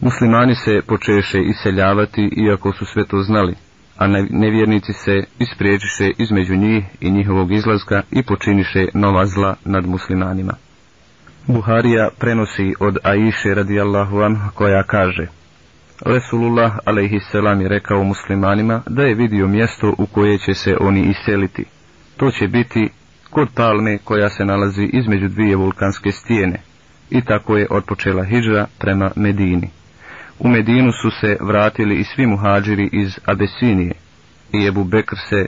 Muslimani se počeše iseljavati, iako su sve to znali, a nevjernici se ispriječiše između njih i njihovog izlaska i počiniše nova zla nad muslimanima. Buharija prenosi od Aiše radijallahu an koja kaže Resulullah alaihisselam je rekao muslimanima da je vidio mjesto u koje će se oni iseliti. To će biti kod palme koja se nalazi između dvije vulkanske stijene i tako je otpočela hijra prema Medini. U Medinu su se vratili i svi muhađiri iz Abesinije i Ebu Bekr se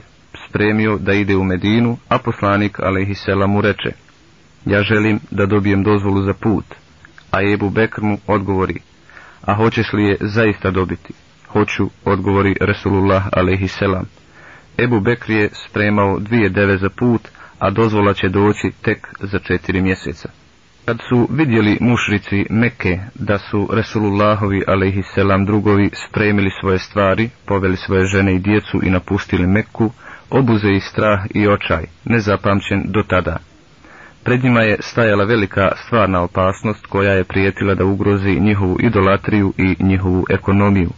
spremio da ide u Medinu, a poslanik alaihisselam mu reče ja želim da dobijem dozvolu za put, a Ebu Bekr mu odgovori, a hoćeš li je zaista dobiti? Hoću, odgovori Resulullah Aleyhisselam Ebu Bekr je spremao dvije deve za put, a dozvola će doći tek za četiri mjeseca. Kad su vidjeli mušrici Meke da su Resulullahovi alaihisselam drugovi spremili svoje stvari, poveli svoje žene i djecu i napustili Meku, obuze i strah i očaj, nezapamćen do tada. Pred njima je stajala velika stvarna opasnost koja je prijetila da ugrozi njihovu idolatriju i njihovu ekonomiju.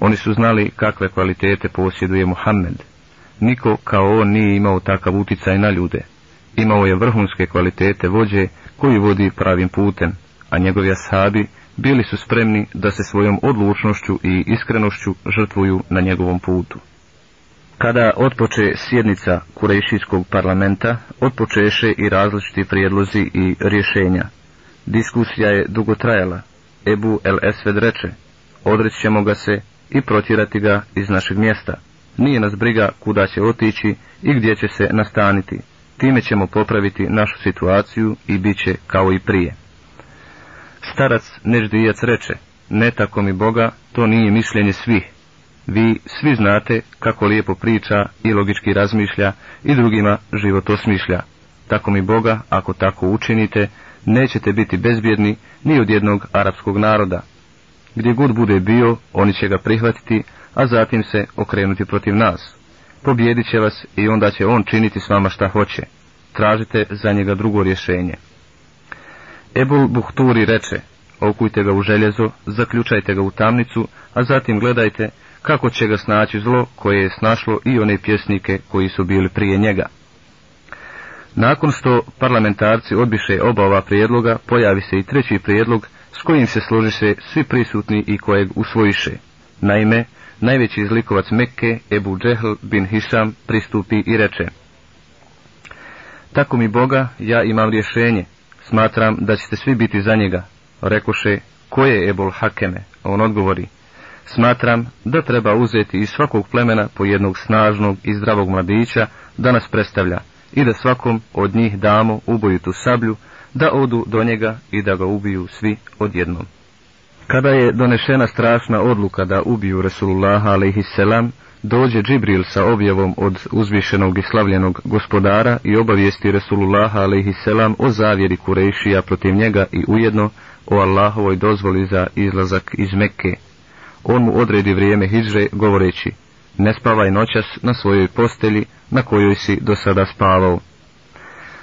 Oni su znali kakve kvalitete posjeduje Muhammed. Niko kao on nije imao takav uticaj na ljude. Imao je vrhunske kvalitete vođe koji vodi pravim putem, a njegovi ashabi bili su spremni da se svojom odlučnošću i iskrenošću žrtvuju na njegovom putu. Kada otpoče sjednica Kurešijskog parlamenta, otpočeše i različiti prijedlozi i rješenja. Diskusija je dugo trajala. Ebu el Esved reče, odrećemo ga se i protjerati ga iz našeg mjesta. Nije nas briga kuda će otići i gdje će se nastaniti. Time ćemo popraviti našu situaciju i bit će kao i prije. Starac Neždijac reče, ne tako mi Boga, to nije mišljenje svih, vi svi znate kako lijepo priča i logički razmišlja i drugima život osmišlja. Tako mi Boga, ako tako učinite, nećete biti bezbjedni ni od jednog arapskog naroda. Gdje god bude bio, oni će ga prihvatiti, a zatim se okrenuti protiv nas. Pobjedit će vas i onda će on činiti s vama šta hoće. Tražite za njega drugo rješenje. Ebul Buhturi reče, okujte ga u željezo, zaključajte ga u tamnicu, a zatim gledajte kako će ga snaći zlo koje je snašlo i one pjesnike koji su bili prije njega. Nakon što parlamentarci odbiše oba ova prijedloga, pojavi se i treći prijedlog s kojim se složiše svi prisutni i kojeg usvojiše. Naime, najveći izlikovac Mekke, Ebu Džehl bin Hišam, pristupi i reče Tako mi Boga, ja imam rješenje, smatram da ćete svi biti za njega. Rekoše, ko je Ebul Hakeme? On odgovori, Smatram da treba uzeti iz svakog plemena po jednog snažnog i zdravog mladića da nas predstavlja i da svakom od njih damo ubojitu sablju, da odu do njega i da ga ubiju svi odjednom. Kada je donešena strašna odluka da ubiju Resulullaha alaihisselam, dođe Džibril sa objavom od uzvišenog i slavljenog gospodara i obavijesti Resulullaha alaihisselam o zavjeri Kurejšija protiv njega i ujedno o Allahovoj dozvoli za izlazak iz Mekke on mu odredi vrijeme hijđre govoreći, ne spavaj noćas na svojoj postelji na kojoj si do sada spavao.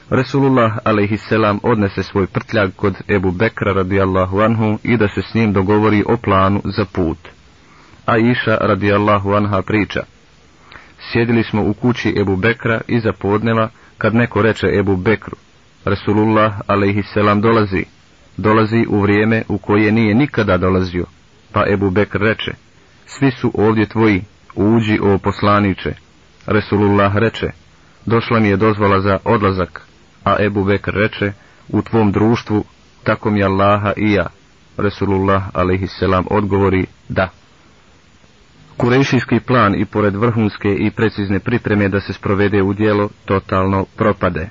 Resulullah alaihisselam odnese svoj prtljag kod Ebu Bekra radijallahu anhu i da se s njim dogovori o planu za put. A Iša radijallahu anha priča. Sjedili smo u kući Ebu Bekra iza podneva kad neko reče Ebu Bekru. Resulullah alaihisselam dolazi. Dolazi u vrijeme u koje nije nikada dolazio. Pa Ebu Bekr reče. Svi su ovdje tvoji. Uđi o poslaniče. Resulullah reče. Došla mi je dozvola za odlazak a Ebu Bekr reče, u tvom društvu, tako mi Allaha i ja. Resulullah alaihisselam odgovori, da. Kurešijski plan i pored vrhunske i precizne pripreme da se sprovede u dijelo, totalno propade.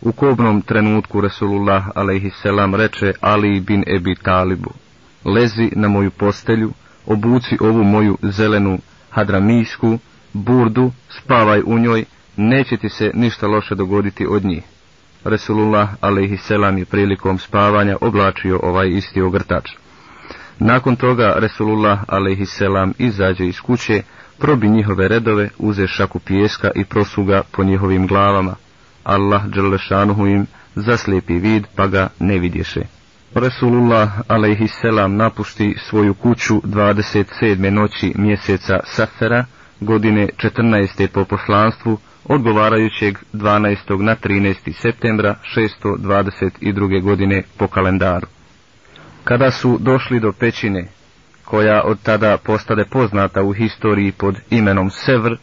U kobnom trenutku Resulullah alaihisselam reče Ali bin Ebi Talibu, lezi na moju postelju, obuci ovu moju zelenu hadramijsku, burdu, spavaj u njoj, neće ti se ništa loše dogoditi od njih. Resulullah selam je prilikom spavanja oblačio ovaj isti ogrtač. Nakon toga Resulullah selam izađe iz kuće, probi njihove redove, uze šaku pijeska i prosuga po njihovim glavama. Allah dželešanuhu im zaslijepi vid pa ga ne vidješe. Resulullah selam napušti svoju kuću 27. noći mjeseca Safera, godine 14. po poslanstvu, odgovarajućeg 12. na 13. septembra 622. godine po kalendaru. Kada su došli do pećine, koja od tada postade poznata u historiji pod imenom Sevr,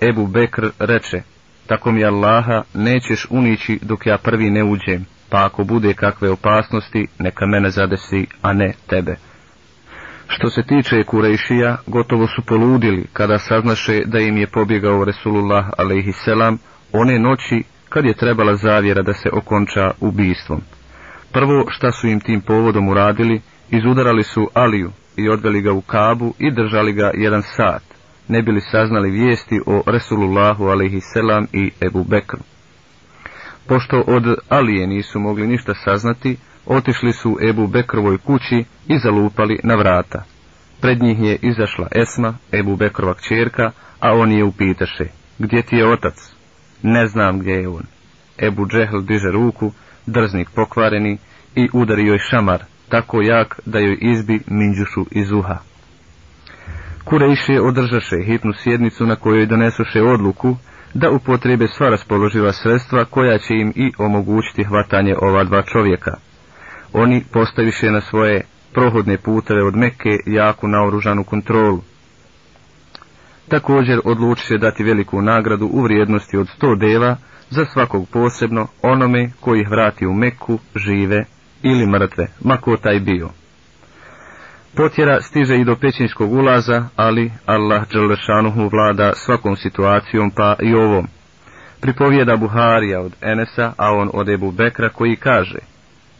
Ebu Bekr reče, tako mi Allaha nećeš unići dok ja prvi ne uđem, pa ako bude kakve opasnosti, neka mene zadesi, a ne tebe. Što se tiče Kurejšija, gotovo su poludili kada saznaše da im je pobjegao Resulullah alaihisselam one noći kad je trebala zavjera da se okonča ubijstvom. Prvo šta su im tim povodom uradili, izudarali su Aliju i odveli ga u Kabu i držali ga jedan sat, ne bili saznali vijesti o Resulullahu alaihisselam i Ebu Bekru. Pošto od Alije nisu mogli ništa saznati, otišli su Ebu Bekrovoj kući i zalupali na vrata. Pred njih je izašla Esma, Ebu Bekrova kćerka, a on je upitaše, gdje ti je otac? Ne znam gdje je on. Ebu Džehl diže ruku, drznik pokvareni i udari joj šamar, tako jak da joj izbi minđušu iz uha. Kurejše održaše hitnu sjednicu na kojoj donesuše odluku da upotrebe sva raspoloživa sredstva koja će im i omogućiti hvatanje ova dva čovjeka oni postaviše na svoje prohodne puteve od Mekke jaku naoružanu kontrolu. Također odlučiše dati veliku nagradu u vrijednosti od 100 deva za svakog posebno onome koji ih vrati u Meku, žive ili mrtve, mako taj bio. Potjera stiže i do pećinskog ulaza, ali Allah Đalešanuhu vlada svakom situacijom pa i ovom. Pripovijeda Buharija od Enesa, a on od Ebu Bekra koji kaže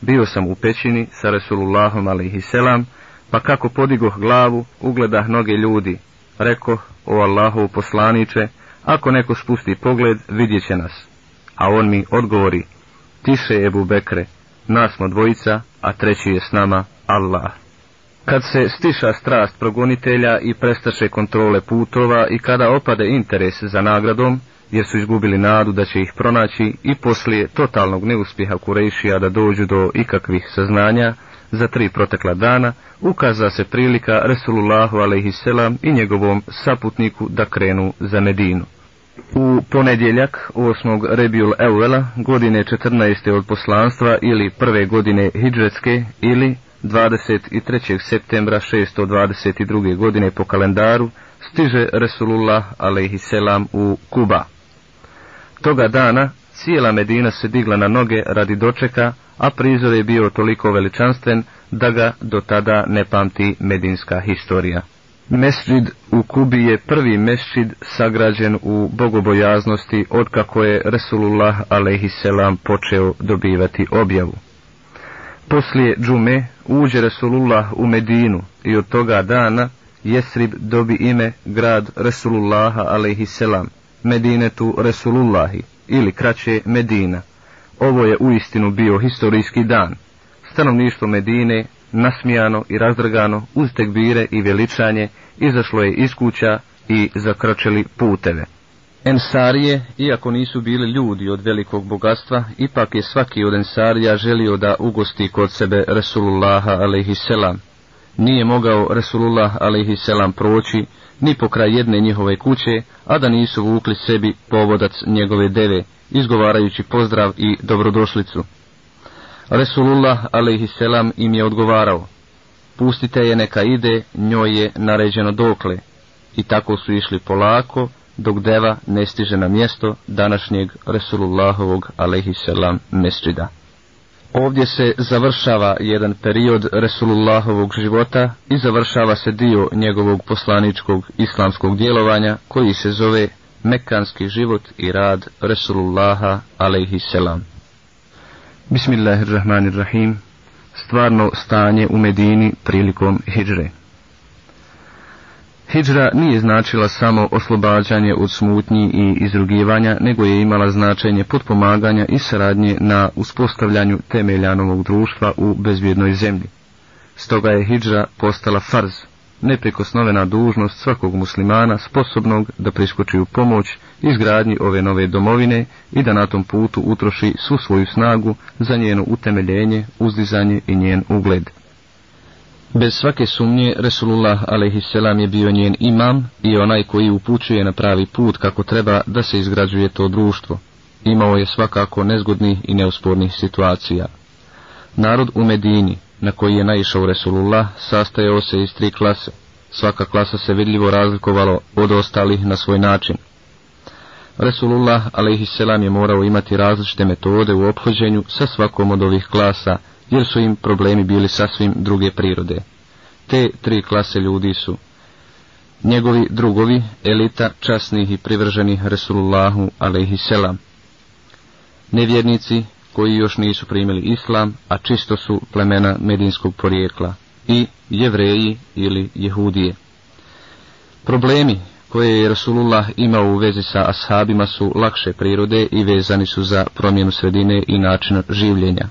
bio sam u pećini sa Resulullahom selam, pa kako podigoh glavu, ugledah noge ljudi. Rekoh, o Allahu poslaniče, ako neko spusti pogled, vidjet će nas. A on mi odgovori, tiše Ebu Bekre, nas smo dvojica, a treći je s nama Allah. Kad se stiša strast progonitelja i prestaše kontrole putova i kada opade interes za nagradom, jer su izgubili nadu da će ih pronaći i poslije totalnog neuspjeha Kurejšija da dođu do ikakvih saznanja, za tri protekla dana ukaza se prilika Resulullahu alaihisselam i njegovom saputniku da krenu za Medinu. U ponedjeljak 8. Rebiul Evela godine 14. od poslanstva ili prve godine Hidžetske ili 23. septembra 622. godine po kalendaru, stiže Resulullah alaihisselam u Kuba. Toga dana cijela Medina se digla na noge radi dočeka, a prizor je bio toliko veličanstven da ga do tada ne pamti medinska historija. Mesđid u Kubi je prvi mesđid sagrađen u bogobojaznosti otkako je Resulullah alaihisselam počeo dobivati objavu. Poslije džume uđe Resulullah u Medinu i od toga dana Jesrib dobi ime grad Resulullaha alaihisselam. Medinetu Resulullahi, ili kraće Medina. Ovo je uistinu bio historijski dan. Stanovništvo Medine, nasmijano i razdrgano, uz tekbire i veličanje, izašlo je iz kuća i zakračili puteve. Ensarije, iako nisu bili ljudi od velikog bogatstva, ipak je svaki od Ensarija želio da ugosti kod sebe Resulullaha alaihisselam. Nije mogao Resulullah alaihisselam proći ni pokraj jedne njihove kuće, a da nisu vukli sebi povodac njegove deve, izgovarajući pozdrav i dobrodošlicu. Resulullah alaihisselam im je odgovarao, pustite je neka ide, njoj je naređeno dokle, i tako su išli polako, dok deva ne stiže na mjesto današnjeg Resulullahovog alaihisselam mesčida. Ovdje se završava jedan period Resulullahovog života i završava se dio njegovog poslaničkog islamskog djelovanja koji se zove Mekanski život i rad Resulullaha alaihisselam. Bismillahirrahmanirrahim. Stvarno stanje u Medini prilikom hijre. Hidžra nije značila samo oslobađanje od smutnji i izrugivanja, nego je imala značenje potpomaganja i saradnje na uspostavljanju temeljanovog društva u bezvjednoj zemlji. Stoga je hidžra postala farz, neprekosnovena dužnost svakog muslimana sposobnog da priskoči u pomoć izgradnji ove nove domovine i da na tom putu utroši svu svoju snagu za njeno utemeljenje, uzdizanje i njen ugled. Bez svake sumnje, Resulullah a.s. je bio njen imam i onaj koji upućuje na pravi put kako treba da se izgrađuje to društvo. Imao je svakako nezgodnih i neuspornih situacija. Narod u Medini, na koji je naišao Resulullah, sastajao se iz tri klase. Svaka klasa se vidljivo razlikovalo od ostalih na svoj način. Resulullah a.s. je morao imati različite metode u obhođenju sa svakom od ovih klasa, jer su im problemi bili sasvim druge prirode. Te tri klase ljudi su njegovi drugovi, elita časnih i privrženih Resulullahu selam. Nevjernici koji još nisu primili islam, a čisto su plemena medinskog porijekla, i jevreji ili jehudije. Problemi koje je Rasulullah imao u vezi sa ashabima su lakše prirode i vezani su za promjenu sredine i načina življenja.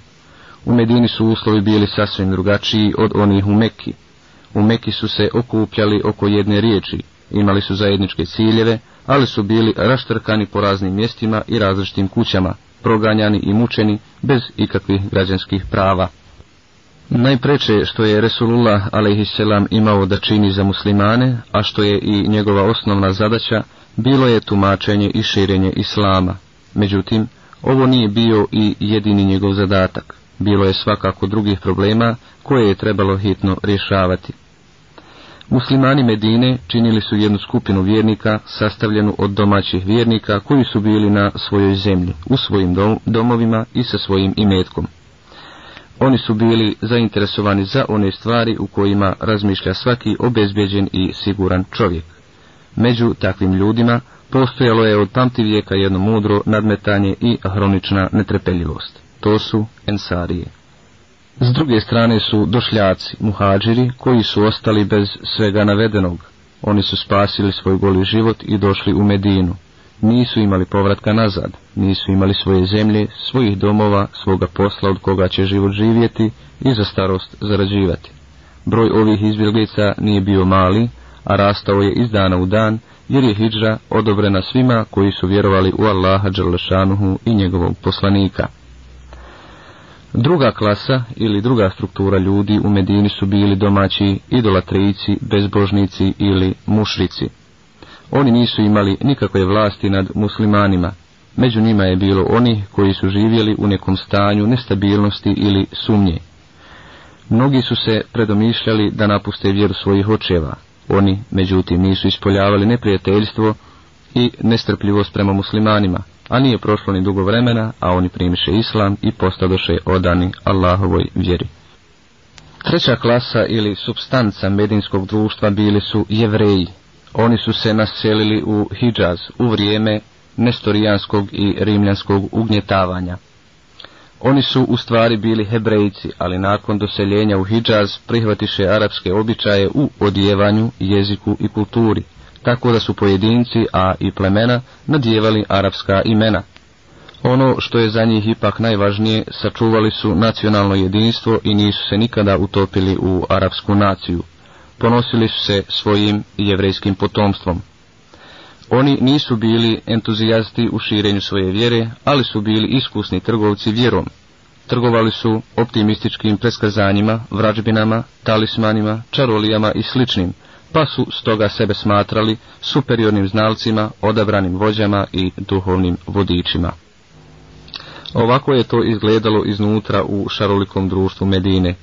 U Medini su uslovi bili sasvim drugačiji od onih u Mekki. U Mekki su se okupljali oko jedne riječi, imali su zajedničke ciljeve, ali su bili raštrkani po raznim mjestima i različitim kućama, proganjani i mučeni bez ikakvih građanskih prava. Najpreče što je Resulullah a.s. imao da čini za muslimane, a što je i njegova osnovna zadaća, bilo je tumačenje i širenje islama. Međutim, ovo nije bio i jedini njegov zadatak bilo je svakako drugih problema koje je trebalo hitno rješavati. Muslimani Medine činili su jednu skupinu vjernika sastavljenu od domaćih vjernika koji su bili na svojoj zemlji, u svojim domovima i sa svojim imetkom. Oni su bili zainteresovani za one stvari u kojima razmišlja svaki obezbjeđen i siguran čovjek. Među takvim ljudima postojalo je od pamti vijeka jedno mudro nadmetanje i hronična netrepeljivost to su ensarije. S druge strane su došljaci, muhađiri, koji su ostali bez svega navedenog. Oni su spasili svoj goli život i došli u Medinu. Nisu imali povratka nazad, nisu imali svoje zemlje, svojih domova, svoga posla od koga će život živjeti i za starost zarađivati. Broj ovih izbjeglica nije bio mali, a rastao je iz dana u dan, jer je hijđa odobrena svima koji su vjerovali u Allaha Đerlešanuhu i njegovog poslanika. Druga klasa ili druga struktura ljudi u Medini su bili domaći idolatrici, bezbožnici ili mušrici. Oni nisu imali nikakve vlasti nad muslimanima. Među njima je bilo oni koji su živjeli u nekom stanju nestabilnosti ili sumnje. Mnogi su se predomišljali da napuste vjeru svojih očeva. Oni, međutim, nisu ispoljavali neprijateljstvo i nestrpljivost prema muslimanima, a nije prošlo ni dugo vremena, a oni primiše islam i postadoše odani Allahovoj vjeri. Treća klasa ili substanca medinskog društva bili su jevreji. Oni su se naselili u Hidžaz u vrijeme nestorijanskog i rimljanskog ugnjetavanja. Oni su u stvari bili hebrejci, ali nakon doseljenja u Hidžaz prihvatiše arapske običaje u odjevanju, jeziku i kulturi tako da su pojedinci, a i plemena, nadjevali arapska imena. Ono što je za njih ipak najvažnije, sačuvali su nacionalno jedinstvo i nisu se nikada utopili u arapsku naciju. Ponosili su se svojim jevrejskim potomstvom. Oni nisu bili entuzijasti u širenju svoje vjere, ali su bili iskusni trgovci vjerom. Trgovali su optimističkim preskazanjima, vrađbinama, talismanima, čarolijama i sličnim, pa su stoga sebe smatrali superiornim znalcima, odabranim vođama i duhovnim vodičima. Ovako je to izgledalo iznutra u šarolikom društvu Medine,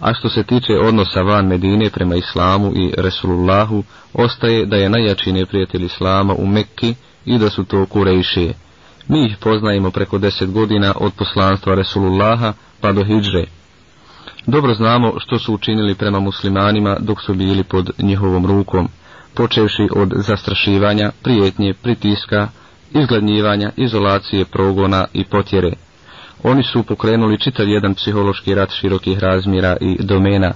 a što se tiče odnosa van Medine prema Islamu i Resulullahu, ostaje da je najjači neprijatelj Islama u Mekki i da su to Kurejšije. Mi ih poznajemo preko deset godina od poslanstva Resulullaha pa do Hidžre. Dobro znamo što su učinili prema muslimanima dok su bili pod njihovom rukom, počevši od zastrašivanja, prijetnje, pritiska, izgladnjivanja, izolacije, progona i potjere. Oni su pokrenuli čitav jedan psihološki rat širokih razmjera i domena.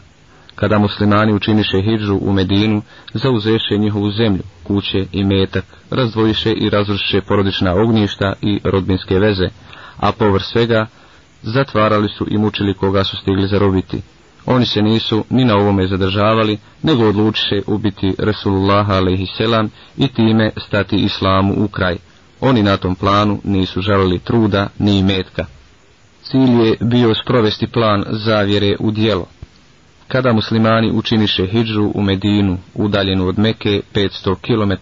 Kada muslimani učiniše hidžu u Medinu, zauzeše njihovu zemlju, kuće i metak, razdvojiše i razrušiše porodična ognjišta i rodbinske veze, a povr svega zatvarali su i mučili koga su stigli zarobiti. Oni se nisu ni na ovome zadržavali, nego odlučiše ubiti Resulullah a.s. i time stati islamu u kraj. Oni na tom planu nisu žalili truda ni metka. Cilj je bio sprovesti plan zavjere u dijelo. Kada muslimani učiniše hidžu u Medinu, udaljenu od Meke 500 km,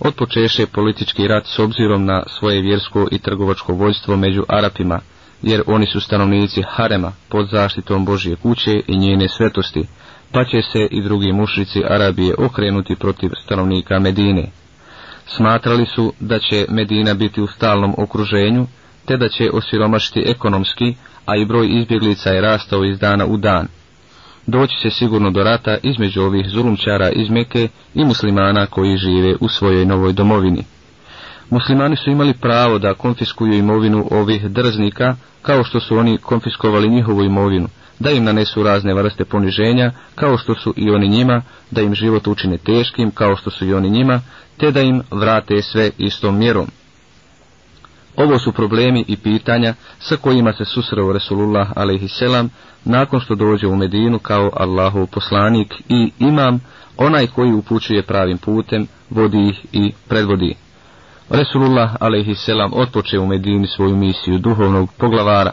otpočeše politički rat s obzirom na svoje vjersko i trgovačko vojstvo među Arapima, jer oni su stanovnici Harema pod zaštitom Božje kuće i njene svetosti, pa će se i drugi mušrici Arabije okrenuti protiv stanovnika Medine. Smatrali su da će Medina biti u stalnom okruženju, te da će osiromašiti ekonomski, a i broj izbjeglica je rastao iz dana u dan. Doći se sigurno do rata između ovih zulumčara iz Meke i muslimana koji žive u svojoj novoj domovini. Muslimani su imali pravo da konfiskuju imovinu ovih drznika, kao što su oni konfiskovali njihovu imovinu, da im nanesu razne vrste poniženja, kao što su i oni njima, da im život učine teškim, kao što su i oni njima, te da im vrate sve istom mjerom. Ovo su problemi i pitanja sa kojima se susreo Resulullah a.s. nakon što dođe u Medinu kao Allahov poslanik i imam onaj koji upućuje pravim putem, vodi ih i predvodi. Resulullah a.s. otpoče u Medini svoju misiju duhovnog poglavara.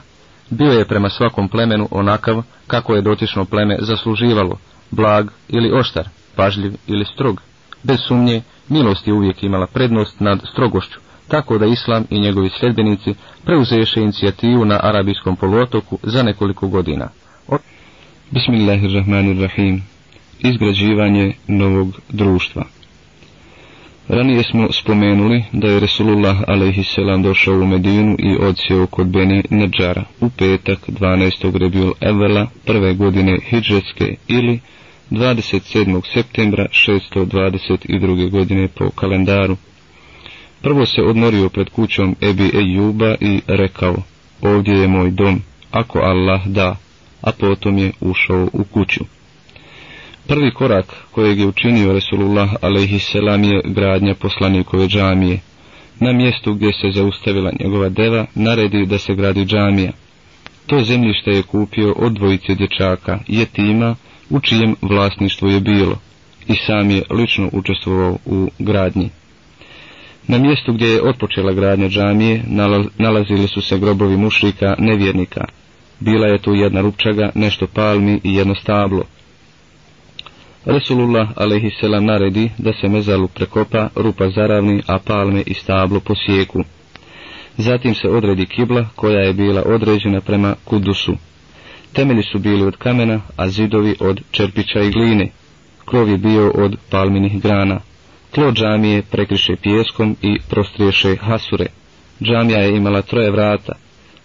Bio je prema svakom plemenu onakav kako je dotično pleme zasluživalo, blag ili oštar, pažljiv ili strog. Bez sumnje, milost je uvijek imala prednost nad strogošću, tako da Islam i njegovi sljedbenici preuzeše inicijativu na arabijskom poluotoku za nekoliko godina. Bismillahirrahmanirrahim. Izgrađivanje novog društva. Ranije smo spomenuli da je Resulullah a.s. došao u Medinu i odsjeo kod Beni Nadžara u petak 12. rebjul Evela prve godine Hidžetske ili 27. septembra 622. godine po kalendaru. Prvo se odmorio pred kućom Ebi Ejuba i rekao, ovdje je moj dom, ako Allah da, a potom je ušao u kuću. Prvi korak kojeg je učinio Resulullah a.s. je gradnja poslanikove džamije. Na mjestu gdje se zaustavila njegova deva, naredi da se gradi džamija. To zemljište je kupio od dvojice dječaka, jetima, u čijem vlasništvu je bilo, i sam je lično učestvovao u gradnji. Na mjestu gdje je otpočela gradnja džamije nalazili su se grobovi mušrika nevjernika. Bila je tu jedna rupčaga, nešto palmi i jedno stablo. Resulullah a.s. naredi da se mezalu prekopa, rupa zaravni, a palme i stablo posijeku. Zatim se odredi kibla koja je bila određena prema kudusu. Temelji su bili od kamena, a zidovi od čerpića i gline. Krov je bio od palminih grana. Tlo džamije prekriše pijeskom i prostriješe hasure. Džamija je imala troje vrata.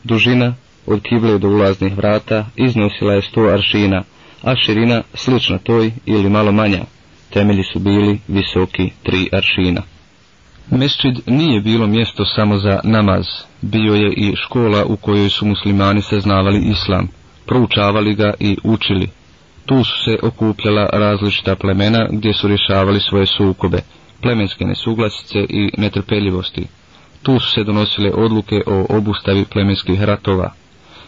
Dužina od kible do ulaznih vrata iznosila je sto aršina, a širina slična toj ili malo manja. Temelji su bili visoki tri aršina. Mesčid nije bilo mjesto samo za namaz, bio je i škola u kojoj su muslimani saznavali islam, proučavali ga i učili. Tu su se okupljala različita plemena gdje su rješavali svoje sukobe, plemenske nesuglasice i netrpeljivosti. Tu su se donosile odluke o obustavi plemenskih ratova,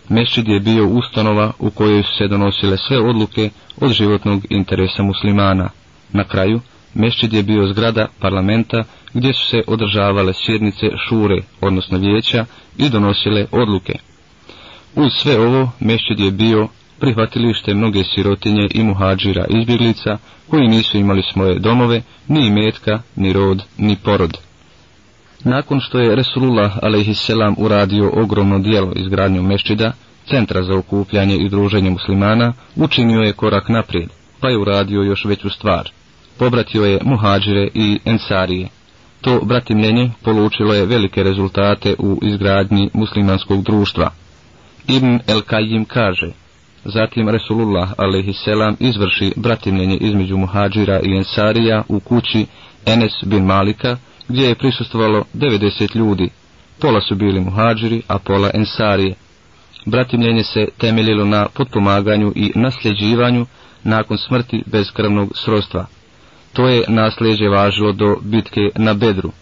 Mešćid je bio ustanova u kojoj su se donosile sve odluke od životnog interesa muslimana. Na kraju, Mešćid je bio zgrada parlamenta gdje su se održavale sjednice šure, odnosno vijeća, i donosile odluke. Uz sve ovo, Mešćid je bio prihvatilište mnoge sirotinje i muhađira izbjeglica koji nisu imali svoje domove, ni imetka, ni rod, ni porod. Nakon što je Resulullah a.s. uradio ogromno dijelo izgradnju mešćida, centra za okupljanje i druženje muslimana, učinio je korak naprijed, pa je uradio još veću stvar. Pobratio je muhađire i ensarije. To bratimljenje polučilo je velike rezultate u izgradnji muslimanskog društva. Ibn El Kajim kaže, zatim Resulullah a.s. izvrši bratimljenje između muhađira i ensarija u kući Enes bin Malika, gdje je prisustvovalo 90 ljudi. Pola su bili muhađiri, a pola ensarije. Bratimljenje se temeljilo na potpomaganju i nasljeđivanju nakon smrti bezkrvnog srodstva. To je nasljeđe važilo do bitke na Bedru.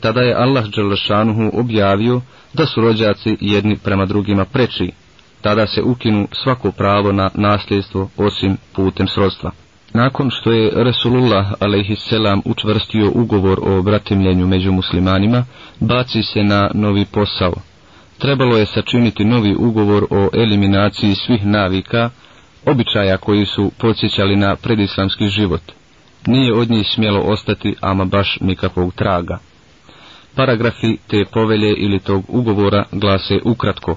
Tada je Allah Đalašanuhu objavio da su rođaci jedni prema drugima preči. Tada se ukinu svako pravo na nasljedstvo osim putem srodstva. Nakon što je Resulullah a.s. učvrstio ugovor o bratimljenju među muslimanima, baci se na novi posao. Trebalo je sačiniti novi ugovor o eliminaciji svih navika, običaja koji su podsjećali na predislamski život. Nije od njih smjelo ostati ama baš nikakvog traga. Paragrafi te povelje ili tog ugovora glase ukratko.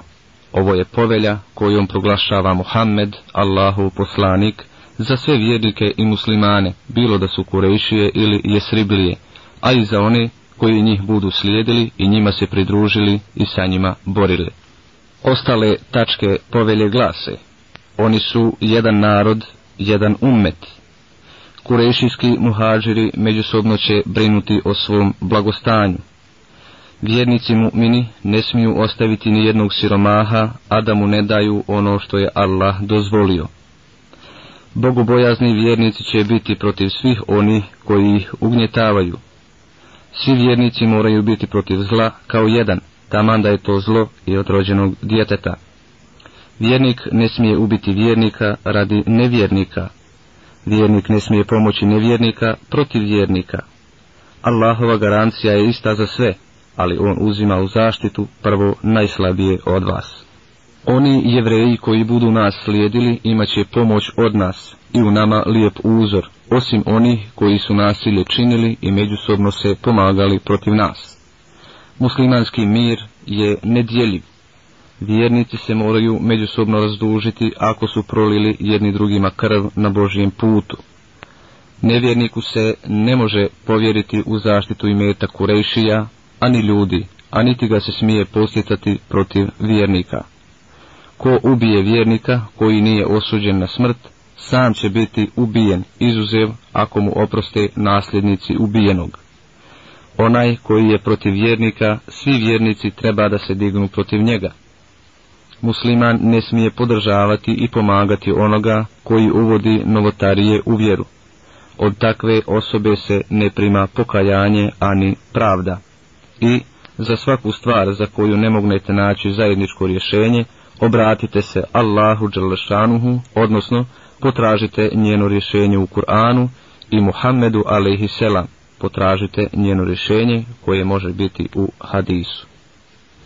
Ovo je povelja kojom proglašava Muhammed, Allahu poslanik, za sve vjernike i muslimane, bilo da su kurejšije ili jesribilije, a i za one koji njih budu slijedili i njima se pridružili i sa njima borili. Ostale tačke povelje glase, oni su jedan narod, jedan ummet. Kurešijski muhađiri međusobno će brinuti o svom blagostanju. Vjernici mu'mini ne smiju ostaviti ni jednog siromaha, a da mu ne daju ono što je Allah dozvolio. Bogobojazni vjernici će biti protiv svih onih koji ih ugnjetavaju. Svi vjernici moraju biti protiv zla kao jedan, taman da je to zlo i od rođenog djeteta. Vjernik ne smije ubiti vjernika radi nevjernika. Vjernik ne smije pomoći nevjernika protiv vjernika. Allahova garancija je ista za sve, ali on uzima u zaštitu prvo najslabije od vas. Oni jevreji koji budu nas slijedili imaće pomoć od nas i u nama lijep uzor, osim onih koji su nasilje činili i međusobno se pomagali protiv nas. Muslimanski mir je nedjeljiv. Vjernici se moraju međusobno razdužiti ako su prolili jedni drugima krv na Božijem putu. Nevjerniku se ne može povjeriti u zaštitu imeta Kurejšija, ani ljudi, a niti ga se smije posjetati protiv vjernika. Ko ubije vjernika koji nije osuđen na smrt, sam će biti ubijen, izuzev ako mu oproste nasljednici ubijenog. Onaj koji je protiv vjernika, svi vjernici treba da se dignu protiv njega. Musliman ne smije podržavati i pomagati onoga koji uvodi novotarije u vjeru. Od takve osobe se ne prima pokajanje ani pravda. I za svaku stvar za koju ne mognete naći zajedničko rješenje, obratite se Allahu Đalešanuhu, odnosno potražite njeno rješenje u Kur'anu i Muhammedu a.s. potražite njeno rješenje koje može biti u hadisu.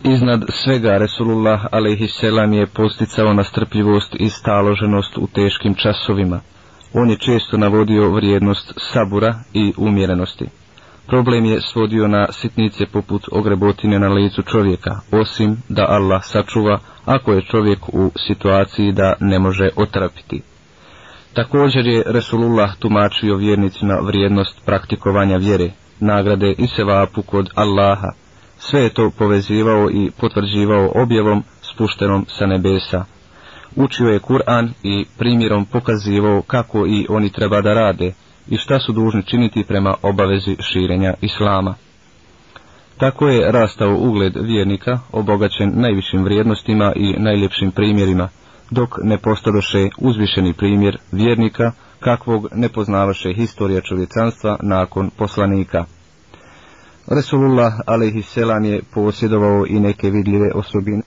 Iznad svega Resulullah a.s. je posticao na strpljivost i staloženost u teškim časovima. On je često navodio vrijednost sabura i umjerenosti. Problem je svodio na sitnice poput ogrebotine na licu čovjeka, osim da Allah sačuva ako je čovjek u situaciji da ne može otrapiti. Također je Resulullah tumačio vjernicima vrijednost praktikovanja vjere, nagrade i sevapu kod Allaha. Sve je to povezivao i potvrđivao objavom spuštenom sa nebesa. Učio je Kur'an i primjerom pokazivao kako i oni treba da rade i šta su dužni činiti prema obavezi širenja Islama. Tako je rastao ugled vjernika, obogaćen najvišim vrijednostima i najljepšim primjerima, dok ne postadoše uzvišeni primjer vjernika, kakvog ne poznavaše historija čovjecanstva nakon poslanika. Resulullah a.s. je posjedovao i neke vidljive osobine.